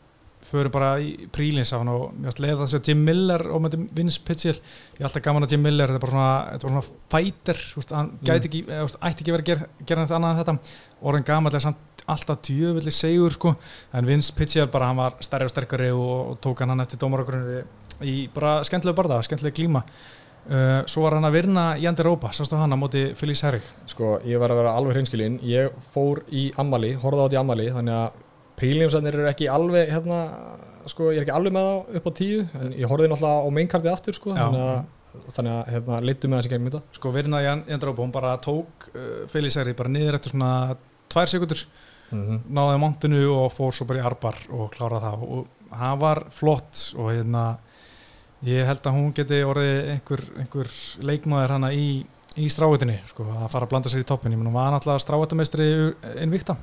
Speaker 1: fyrir bara í prílins af hann og mér varst leiða það að segja Jim Miller og með Vince Pitchell ég er alltaf gaman að Jim Miller þetta er bara svona, þetta er bara svona fighter hann gæti ekki, ætti ekki verið að gera, gera neitt annað en þetta. Orðin gaman er samt alltaf djöfulli segur sko. En Vince Pitchell bara hann var stærri og sterkari og, og tók hann hann eftir dómarokkurinn í bara skemmtilegu barða, skemmtilegu klíma uh, svo var hann að virna Jandi Rópa, sástu hann á móti Félix Herrig
Speaker 2: Sko, ég var að vera alveg hreinskilinn. Ég fór í ammali, horfði á þetta í ammali þannig að príljumsennir eru ekki alveg hérna, sko, ég er ekki alveg með þá upp á tíu, en ég horfði náttúrulega á mainkartið aftur, sko, þannig að, þannig að hérna, leittu með þessi gegnum þetta.
Speaker 1: Sko virna Jandi Rópa, hún bara tók uh, Félix Herrig bara niður eftir svona tvær sekundur
Speaker 2: mm -hmm.
Speaker 1: náði montinu og fór svo bara í arbar og kláraði það og hann var flott og hérna ég held að hún geti orðið einhver, einhver leikmaður hana í, í stráutinni sko, að fara að blanda sér í toppin ég menn hún var náttúrulega stráutamestri innvíkta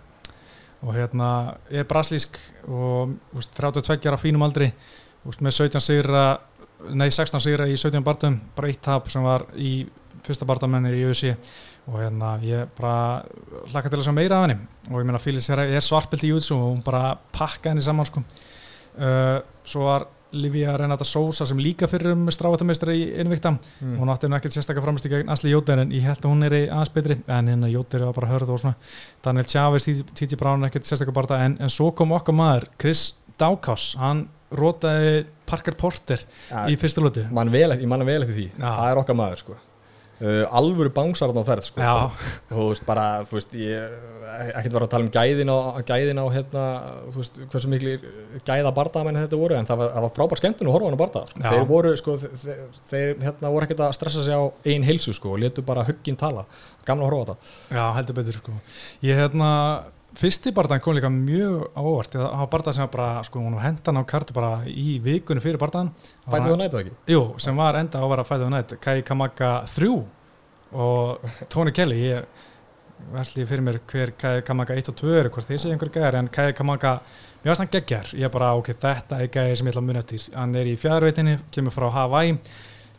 Speaker 1: og hérna er braslísk og úst, 32 ára fínum aldri. Úst, með 17 sigra nei 16 sigra í 17 barndum bara eitt tap sem var í fyrsta bardamennir í UFC og hérna ég bara hlakka til að sjá meira af henni. Og ég meina Félix er svartbilt í Jútsu og hún bara pakka henni saman sko. uh, svo var Livia Renata Sousa sem líka fyrir um strávatamestari í innvíkta
Speaker 2: mm.
Speaker 1: hún átti henni ekkert sérstaklega framstu gegn Asli Jóter en ég held að hún er í aðeins betri. En hérna Jóter var bara hörð og svona. Daniel Chávez, Titi Brown ekkert sérstaklega bara en, en svo kom okkar maður Chris Dawkás, hann rótaði Parker Porter
Speaker 2: ja,
Speaker 1: í fyrsta
Speaker 2: vel, ég manna vel eftir því.
Speaker 1: Já.
Speaker 2: það er okkar maður, sko uh, alvöru bánsarðan á ferð sko. Þú veist bara, þú veist ég ekkert var að tala um gæðin á, gæðin á hérna, þú veist, hversu miklu gæða bardamenn þetta voru, en það var, það var frábær skemmtun að horfa á hana barda, sko. Þeir voru sko, þeir, þeir hérna voru ekkert að stressa sig á ein heilsu, sko, og letu bara hugginn tala gamla að horfa á þetta
Speaker 1: já, heldur betur sko. Ég hérna, fyrsti barðan kom líka mjög á óvart. Það var barðan sem var bara, sko, hún var hendan á kartu bara í vikunni fyrir barðan
Speaker 2: fætið þú nættu ekki?
Speaker 1: Jú, sem var enda á að vera of the Night. Kai Kamaka 3 og Tony Kelly. Ég veldi fyrir mér hver Kai Kamaka 1 og 2 eru, hvort þið segja einhver gæðar en Kai Kamaka, mér varst hann geggjar. Ég bara, ok, þetta er gæði sem ég ætla að muna eftir. Hann er í fjárveitinni, kemur frá Hawaii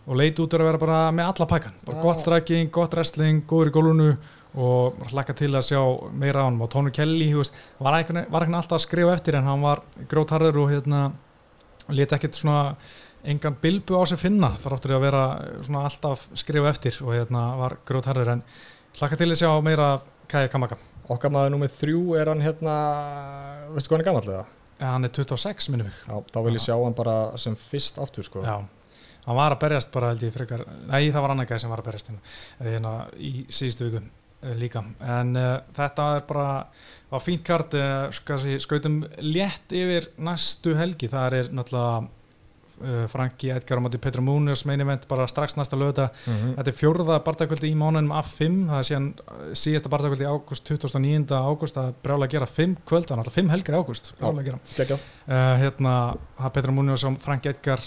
Speaker 1: og leit út að vera bara með alla pakkan, bara
Speaker 2: Já.
Speaker 1: gott striking, gott wrestling góður í gólunu og hlakka til að sjá meira á hann og Tony Kelly, þú veist, var ekki, alltaf að skrifa eftir en hann var grótarður og hérna lét ekkert svona engan bilbu á sig finna þráttur í að vera svona alltaf skrifa eftir og hérna var grótarður en hlakka til að sjá meira af Kai Kamaka.
Speaker 2: Okkar maður nummið þrjú er hann hérna veistu hvað hann er gamall eða?
Speaker 1: en hann er 26 minnum mig.
Speaker 2: Já, þá vil ég sjá hann bara sem fyrst aftur sko.
Speaker 1: Já, hann var að berjast bara held ég frekar, nei það var annar gæð sem var að berjast hérna, hérna í síðustu viku. eh, líka, en uh, þetta er bara, var fínt kart uh, skautum létt yfir næstu helgi, það er náttúrulega uh, Franki Edgar á móti Petra Múnus main event bara strax næsta lögða
Speaker 2: mm
Speaker 1: þetta er fjórða barndagkvöldi í mánunum af 5, það er síðan síðasta barndagkvöldi í ágúst 29. ágúst. Það er brjálega að gera 5 kvöld, það er náttúrulega 5 helgir í ágúst. Brjálega að gera. hérna, Petra Munoz og Frank Edgar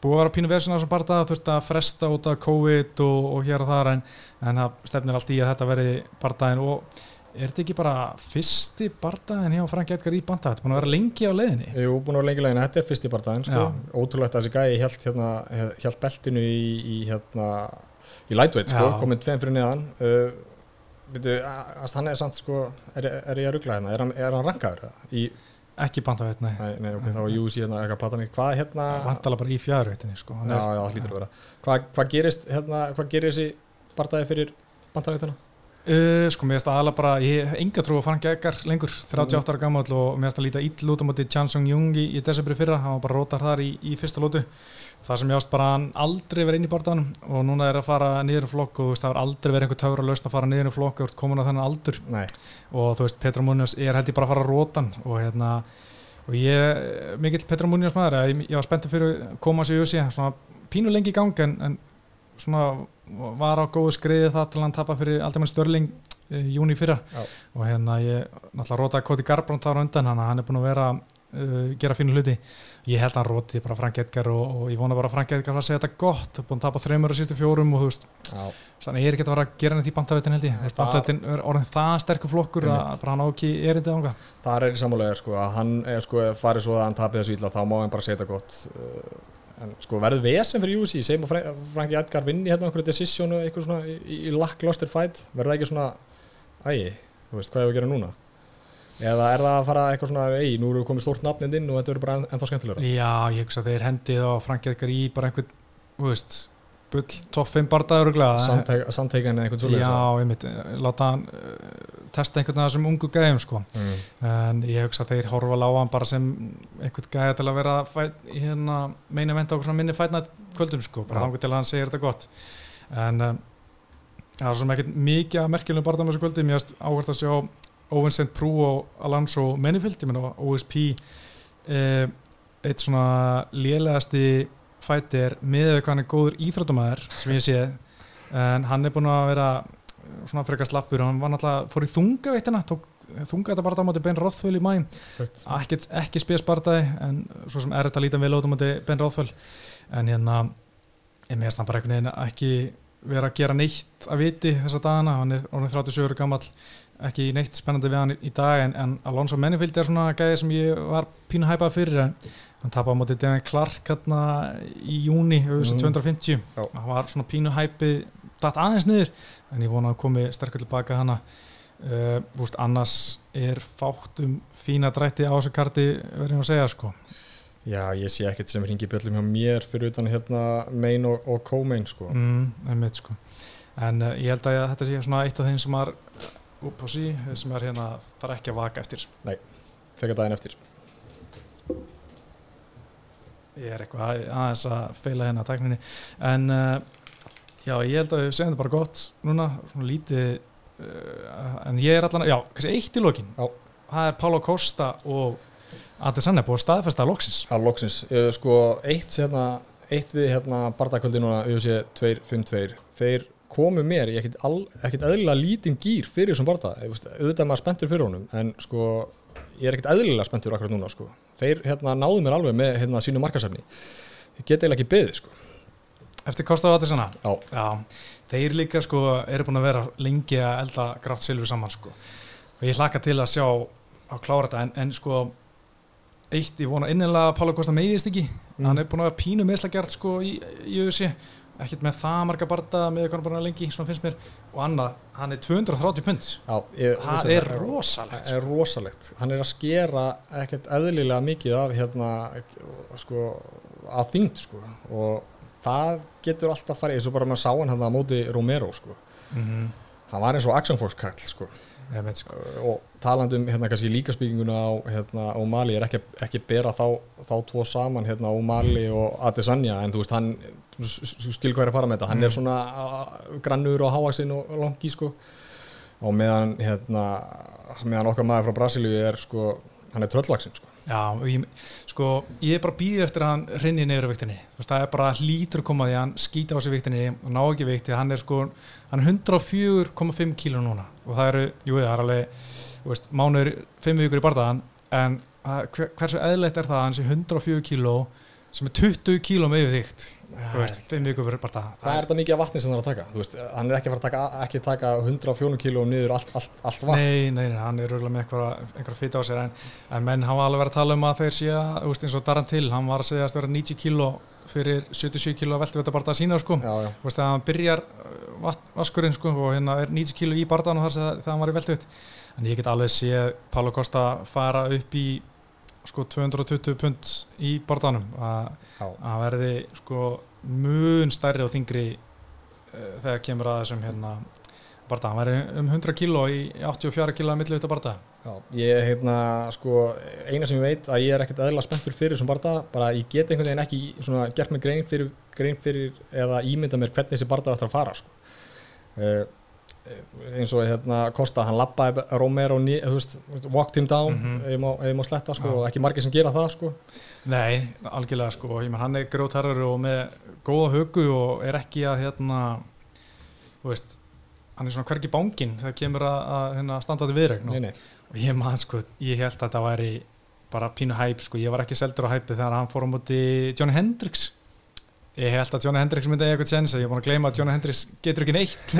Speaker 1: búið að vera pínu vesuna þessum barða, þurft að fresta út af COVID og, og hér og þar en, en það stefnir allt í að þetta veri bardaðin og er þetta ekki bara fyrsti bardaðin hjá Frank Edgar í banda, þetta er búin að vera lengi á leiðinni.
Speaker 2: Jú, búin að vera lengi legin, þetta er fyrst í barndaginn sko. Ótrúlegt að þessi gæi held, hérna, held beltinu í, í, hérna, í lightweight, sko, komið tveim fyrir neðan. Uh, Veitu, hann er samt sko, er, er ég að ruggla hérna, er hann, hann rankaður í,
Speaker 1: ekki bandaveit, nei,
Speaker 2: nei, nei, ok, þá var Júsi hérna eitthvað að plata mig, hvað hérna
Speaker 1: vantala bara í fjárveitinni sko.
Speaker 2: já,
Speaker 1: er-
Speaker 2: já, hlýtur að vera. Hvað, hvað gerist, hérna, hvað gerir þessi barndagi fyrir bandagveituna?
Speaker 1: Uh, sko, mér finnst aðalega bara, ég hef enga trú að Frank Edgar lengur, 38 ára gammal og mér finnst að líta ill út á móti Chan Sung Jung í, í desembri fyrra, hann var bara rótar þar í, í fyrsta lótu, það sem ég ást bara hann aldrei verið inn í barndanum og núna er að fara niður í flokk og veist, það er aldrei verið einhver töfra lausn að fara niður í flokk og komin á þennan aldur.
Speaker 2: Nei,
Speaker 1: og þú veist, Petra Munoz er held ég bara að fara rótan og hérna og ég, mikill Petra Munoz maður ég, ég var spenntur fyrir að koma sér í USA svona pínu lengi í gang en, en svona var á góðu skriði það til hann tapa fyrir Alderman Störling í júni fyrra.
Speaker 2: Já.
Speaker 1: og hérna ég náttúrulega rótaði Cody Garbrandt þar á undan hann er búin að vera uh, gera fínu hluti. Ég held að hann róti bara Frank Edgar og, og ég vona bara að Frank Edgar var að segja þetta gott. Búin að tapa þreymur og sístu fjórum og þú veist þannig ég er ekki að fara að gera neitt í bandavitin held ég.
Speaker 2: Það-
Speaker 1: bandavitin er orðin það sterkur flokkur að
Speaker 2: Einmitt.
Speaker 1: bara hann á ekki erindið ánga
Speaker 2: það er í sammálega sko, að hann er sko, farið svo að hann tapið þessu illa þá má hann bara segja þetta gott. Uh, en sko verður vesen fyrir UC segjum að Fra- Franki Edgar vinni hérna einhverju decision og eitthvað svona í, í lackluster fight eða er það að fara eitthvað svona ei, nú eru komið stórt nafnind inn og þetta verður bara enn- ennþá skemmtilegra?
Speaker 1: Já, ég hugsa að þeir hendið á Frank Edgar í bara einhvern, þú veist bull, 5 bardaður
Speaker 2: samteikan eða eitthvað svoleiðis
Speaker 1: Já, einmitt, láta hann uh, testa einhvern af þessum ungu gæðum sko.
Speaker 2: mm.
Speaker 1: en ég hugsa að þeir horfa lága hann bara sem einhvern gæða til að vera fæt, hérna meina venda okkur svona minni fætnað kvöldum sko, bara þangur til að hann segir þetta gott. En um, það er svona ekkert mikið að merkjulegum barðum þessu kvöldi, mér erst áhvert að sjá Owen St. Prú og Alonso Mennefield, ég meina OSP eh, eitt svona lélegasti fætir með hvað hann er góður íþróttamæður sem ég sé en hann er búin að vera svona frekar slappur. Og hann var náttúrulega fór í þungaveittina, tók þunga þetta bara á móti Ben Rothwell í mæn ekki, ekki spes bardaði en svo sem er þetta lítið vel á móti Ben Rothwell. En hérna ég meðast hann bara ekki vera að gera neitt að viti þessa dagana. Hann er orðin 37 ára gammal ekki neitt spennandi við hann í dag en, en Alonso Mennefield er svona gæði sem ég var pínu hæpað fyrir en hann tapaði á móti Devin Clark hérna í júni
Speaker 2: Mm.
Speaker 1: 250
Speaker 2: Já.
Speaker 1: hann var svona pínu hæpið datt aðeins niður en ég vona að komi sterkur tilbaka hana uh, búst, annars er fátt um fína drætti á þessu karti verður ég að segja sko
Speaker 2: Já, ég sé ekkert sem ringi bjöllum hjá mér fyrir utan hérna main og, og co-main sko.
Speaker 1: mm, einmitt, sko. en uh, ég held að þetta sé svona eitt af þeim sem er upp á sí, sem er hérna þarf ekki að vaka eftir.
Speaker 2: Þegar daginn eftir.
Speaker 1: Ég er eitthvað að- aðeins að feila hérna tækninni. En uh, Já, ég held að við segjum þetta bara gott núna, svona lítið uh, en ég er allan, já, kannski eitt í lokin.
Speaker 2: Já.
Speaker 1: það er Pálo Costa og Adesanya búið að staðfesta loksins.
Speaker 2: Það er loksins, uh, sko eitt, hérna, eitt við hérna bardakvöldi núna UFC 252 þeir komu mér í ekkit eðlilega lítinn gýr fyrir þessum veist, auðvitað maður spenntur fyrir honum en sko ég er ekkit eðlilega spenntur akkurat núna sko. Þeir hérna náðu mér alveg með hérna sínu markasefni ég get eiginlega ekki beðið sko.
Speaker 1: Eftir Costa og Adesanya
Speaker 2: Já,
Speaker 1: Já, þeir líka sko eru búin að vera lengi að elda grátt silfur saman sko. Og ég hlakka til að sjá að klára þetta. En, en sko eitt, ég vona innilega að Pála Kosta meiðist ekki.
Speaker 2: Mm.
Speaker 1: hann er búin að vera pínu meðslagjart sko í, í UFC ekkert með það marga barda með hvað hann bara lengi, svona finnst mér. Og annað, hann er 230 pund. Það er rosalegt.
Speaker 2: Er rosalegt, hann er að skera ekkert eðlilega mikið af hérna sko að þyngd sko. Og það getur alltaf farið eins og bara maður sá hann hann á móti Romero sko.
Speaker 1: Mm -hmm.
Speaker 2: Hann var eins og Action Force kall sko.
Speaker 1: Sko
Speaker 2: og talandi um hérna kannski líkaspíkinguna á hérna O'Malley er ekki, ekki bera þá, þá tvo saman hérna O'Malley og Adesanya en þú veist hann skil hvað er að fara með þetta. Hann er
Speaker 1: Mm.
Speaker 2: svona uh, grannur og hávaxinn og langi sko. Og meðan hérna meðan okkar maður frá Brasilíu er sko hann er tröllvaxinn sko
Speaker 1: Já, ég, sko, ég er bara býðið eftir að hann rinni á viktinni, það er bara hlýtur að koma því að hann skýta á sig viktinni og ná ekki vikti, hann er sko, hann er 104,5 kíló núna. Og það eru, jú, það er alveg, veist, mánuður 5 vikur í bardaðan, en hver, hversu eðlegt er það að hann sé 104 kíló sem er 20 kíló með yfirþygt, þú veist, 5 vikur fyrir bardaðan.
Speaker 2: Hvað er þetta mikið af vatni sem hann er að taka? Veist, hann er ekki að að taka, ekki taka 104 kíló niður allt, allt, allt vatn.
Speaker 1: Nei, nei, nei, hann er röglega með einhverja fýta á sér en, en menn hafa alveg verið að tala um að þeir sé að, eins og Daran Till, hann var að segja að vera 90 kíló fyrir 77 kíló að veltu þetta bara að sína sko.
Speaker 2: Já, já.
Speaker 1: Veist að hann byrjar uh, vat- vaskurinn sko og hérna er 90 kíló í barðan og þar sem það- hann var í veltuð en ég get alveg séð Pálo Costa fara upp í sko 220 pund í barðanum að verði sko mun stærri og þingri uh, þegar kemur að þessum hérna barða, hann verði um 100 kíló í 84 kíló að millu þetta barða
Speaker 2: Já, ég heitna, sko, eina sem ég veit að ég er ekkert eðla spenntur fyrir þessum barða, bara ég get einhvern veginn ekki svona gert mig grein fyrir, grein fyrir eða ímynda mér hvernig þessi barða ætlar að fara, sko. Uh, eins og hérna Kosta, hann lappaði Romero, ný- þú veist, walked him down,
Speaker 1: Mhm.
Speaker 2: ef ég má, sletta, sko,
Speaker 1: Já.
Speaker 2: og ekki margir sem gera það, sko.
Speaker 1: Nei, algjörlega sko, menn hann er grótarður og með góða hugu og er ekki að hérna, þú veist, hann er svona hvergi bánginn þegar kemur að, að hérna, standa til viðregn
Speaker 2: Nei,
Speaker 1: og, ég man sko, ég held að þetta væri bara pínu hæp sko, ég var ekki seldur á hæpi þegar hann fór á móti Johnny Hendricks ég held að Johnny Hendricks myndi eitthvað sens ég er búin að gleyma að Johnny Hendricks getur ekki neitt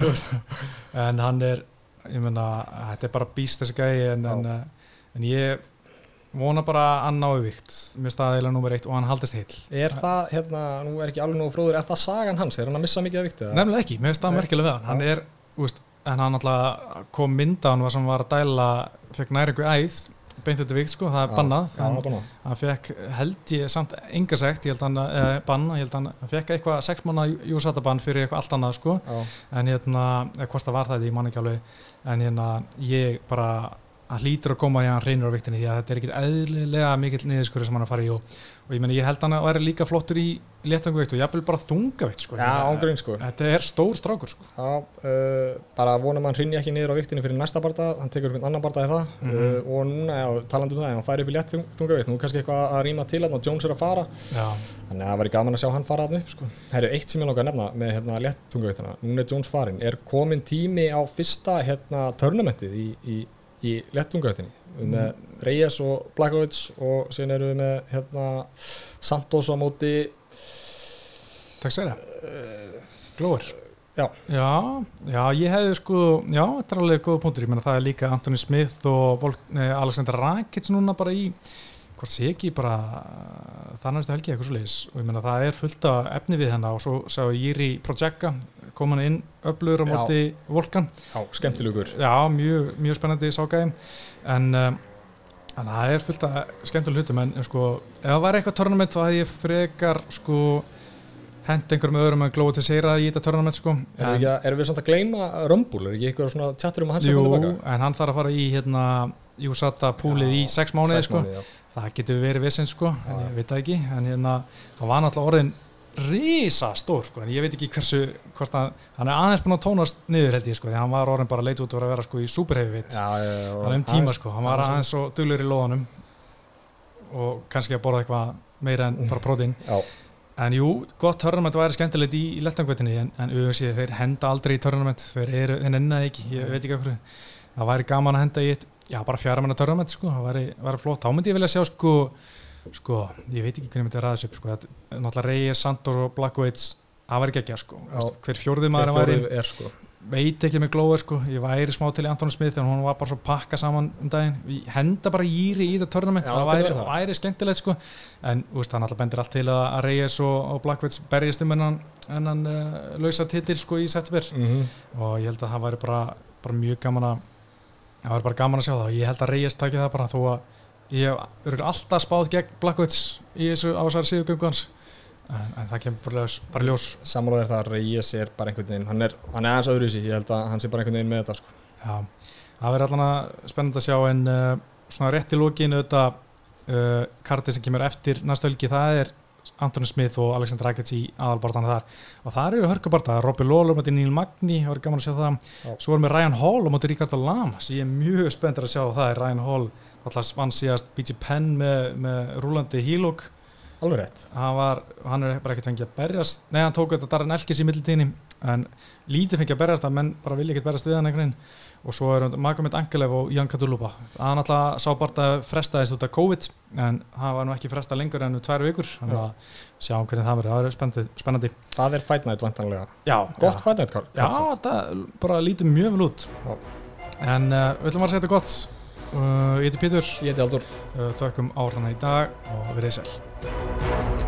Speaker 1: en hann er ég menna, þetta er bara býst þessi gæi en, en, eh, en ég vona bara að hann nái vikt mér staðilega nummer eitt og hann haldist heill.
Speaker 2: Er það, hérna, nú er ekki alveg nógu fróður, er það sagan hans, er hann að missa mikið af vikti?
Speaker 1: nefnilega ekki, mér finnst það merkilega við hann. Hann er, veist, en hann alltaf kom mynda hann sem var að dæla fekk næringu æð beint þetta vikt sko, það er bannað. hann fekk held ég samt enga sekt, ég held hann eh, banna, ég held hann, hann fekk eitthvað sex mánu júsatabann fyrir eitthvað allt annað sko.
Speaker 2: Já,
Speaker 1: en hérna, eða hvort það var það ég man ekki alveg, en hérna ég bara, hann hlýtur að koma í hann reynir á viktinni því að þetta er ekkit eðlilega mikill niðurskurði sem hann að fara í og, og ég meni ég held hann að væri líka flottur í léttanguveikt og jafnvel bara þungavikt sko
Speaker 2: já sko.
Speaker 1: þetta er stór strákur sko
Speaker 2: Já, uh, bara vonum hann hrinni ekki niður á viktinni fyrir næsta barða, hann tekur einhvern annan barða í það
Speaker 1: Mhm.
Speaker 2: uh, og núna, já, talandi um það, hann færi upp í létt þungavikt, nú er kannski eitthvað að rýma til hann og Jones er að fara,
Speaker 1: já,
Speaker 2: þannig að það væri gaman að sjá hann fara hann upp, sko. Herru, eitt sem ég langar að nefna með hérna létt þungaviktina, núna er Jones farin, er komin tími á fyrsta hérna törnamentið í, í, í létt þungaviktinni, með Reyes og Blackovich og síðan erum við með hérna Santos á móti
Speaker 1: takk sér Glóir
Speaker 2: já.
Speaker 1: já, já, ég hefði sko já, þetta er alveg góð punktur, ég meina það er líka Anthony Smith og Volk, nei, Alexander Rakic núna bara í hvort sé ekki bara það næstu helgi eitthvað svo leiðis og ég meina það er fullt af efni við hennar og svo sá Jiri Projeka kom hann inn öflugur á móti Volkan.
Speaker 2: Já, skemmtilegur.
Speaker 1: Já, mjög, mjög spennandi ságæði en um, en það er fullt af skemmtileg hlutum. En, en sko, ef það væri eitthvað törnament þá hefði ég frekar sko hent einhverjum öðrum en glóðu til seira í þetta törnament sko.
Speaker 2: Erum við, að, erum við samt að gleyma Rumble, er ekki eitthvað svona tjattur um að hann sé að
Speaker 1: Jú,
Speaker 2: koma tilbaka?
Speaker 1: en hann þarf að fara í hérna, Júsata púlið í sex mánuði sko.
Speaker 2: mánuði,
Speaker 1: það getur verið vissinn sko, en ég veit það ekki. En hérna, hann var náttúrulega orðin risa stór sko, en ég veit ekki hversu hvort hann, hann er aðeins búin að tónast niður held ég sko, því hann var orðin bara leit út að vera sko í superheavyweight, þannig um tíma sko hann var aðeins svo dullur í loðanum og kannski að borða eitthvað meira en bara prótín. En jú, gott törnament væri skemmtilegt í, í lettangveitinni en, en auðvitað þeir henda aldrei í törnament þeir eru, þeir ennaði ekki, ég veit ekki okkur það væri gaman að henda í eitt já, bara fjara manna törnament sko, það væri, væri flott. Þá myndi ég vilja sjá sko sko, ég veit ekki hvernig myndi að ræða þessu upp sko, náttúrulega Reyes, Sandor og Blackwaits það væri ekki ekki sko, hver fjórði maður væri?
Speaker 2: er, sko.
Speaker 1: veit ekki með glóður sko, ég væri smá til í Anton Smith en hún var bara svo pakka saman um daginn. Ég henda bara Jíri í þetta törnament það væri, væri skemmtilegt sko. En úst, það náttúrulega bendir allt til að Reyes og, og Blackwaits berjast um hennan, hennan uh, lausa titil sko í september.
Speaker 2: Mm -hmm.
Speaker 1: og ég held að það væri bara, bara mjög gaman að það væri bara gaman að sjá það. Og ég held að Reyes takja það bara þó að ég hef alltaf spáð gegn Blackwood í þessu ásæri síðugöngu hans en, en það kemur bara, bara ljós
Speaker 2: Samráð er að Reyes er bara einhvern veginn hann er, hann er aðeins öðru í sig, ég held að hann sé bara einhvern veginn með þetta sko.
Speaker 1: Já, það verður allavega spennand að sjá en uh, svona rétt í lóginu þetta uh, kartið sem kemur eftir næsta ölgi, það er Antoni Smith og Alexander Rakic í aðalbartana þar og það eru hörkubarta, Robby Lawler moti Neil Magni, það verður gaman að sjá það Já. svo erum við Ryan Hall og moti Ríkard Lam sem ég er mjög spenndur að sjá það er Ryan Hall alltaf vann síðast BG Penn með, með rúlandi hílók
Speaker 2: alveg rétt.
Speaker 1: Hann, var, hann er bara ekkert fengið að berjast. Nei hann tók þetta Darren Elkis í middeltíðinni en lítið fengið að berjast að menn bara vilja ekkert berjast við hann einhvern veginn. Og svo er Magomed Angelev og Jan Katulupa hann alltaf sá bara að frestaðist út af COVID en hann var nú ekki frestað lengur enn um tvær vikur. Þannig að sjá hvernig það verður, það verður spennandi, spennandi.
Speaker 2: Það er Fight Night vantanlega
Speaker 1: Já,
Speaker 2: Gott Fight Night
Speaker 1: Já, það bara lítið mjög vel út. Já. en uh, við ætlum að segja þetta gott Eh, ég heiti Pítur.
Speaker 2: Ég heiti Aldur.
Speaker 1: Eh, Þakkum áhrana í dag og verið sæl.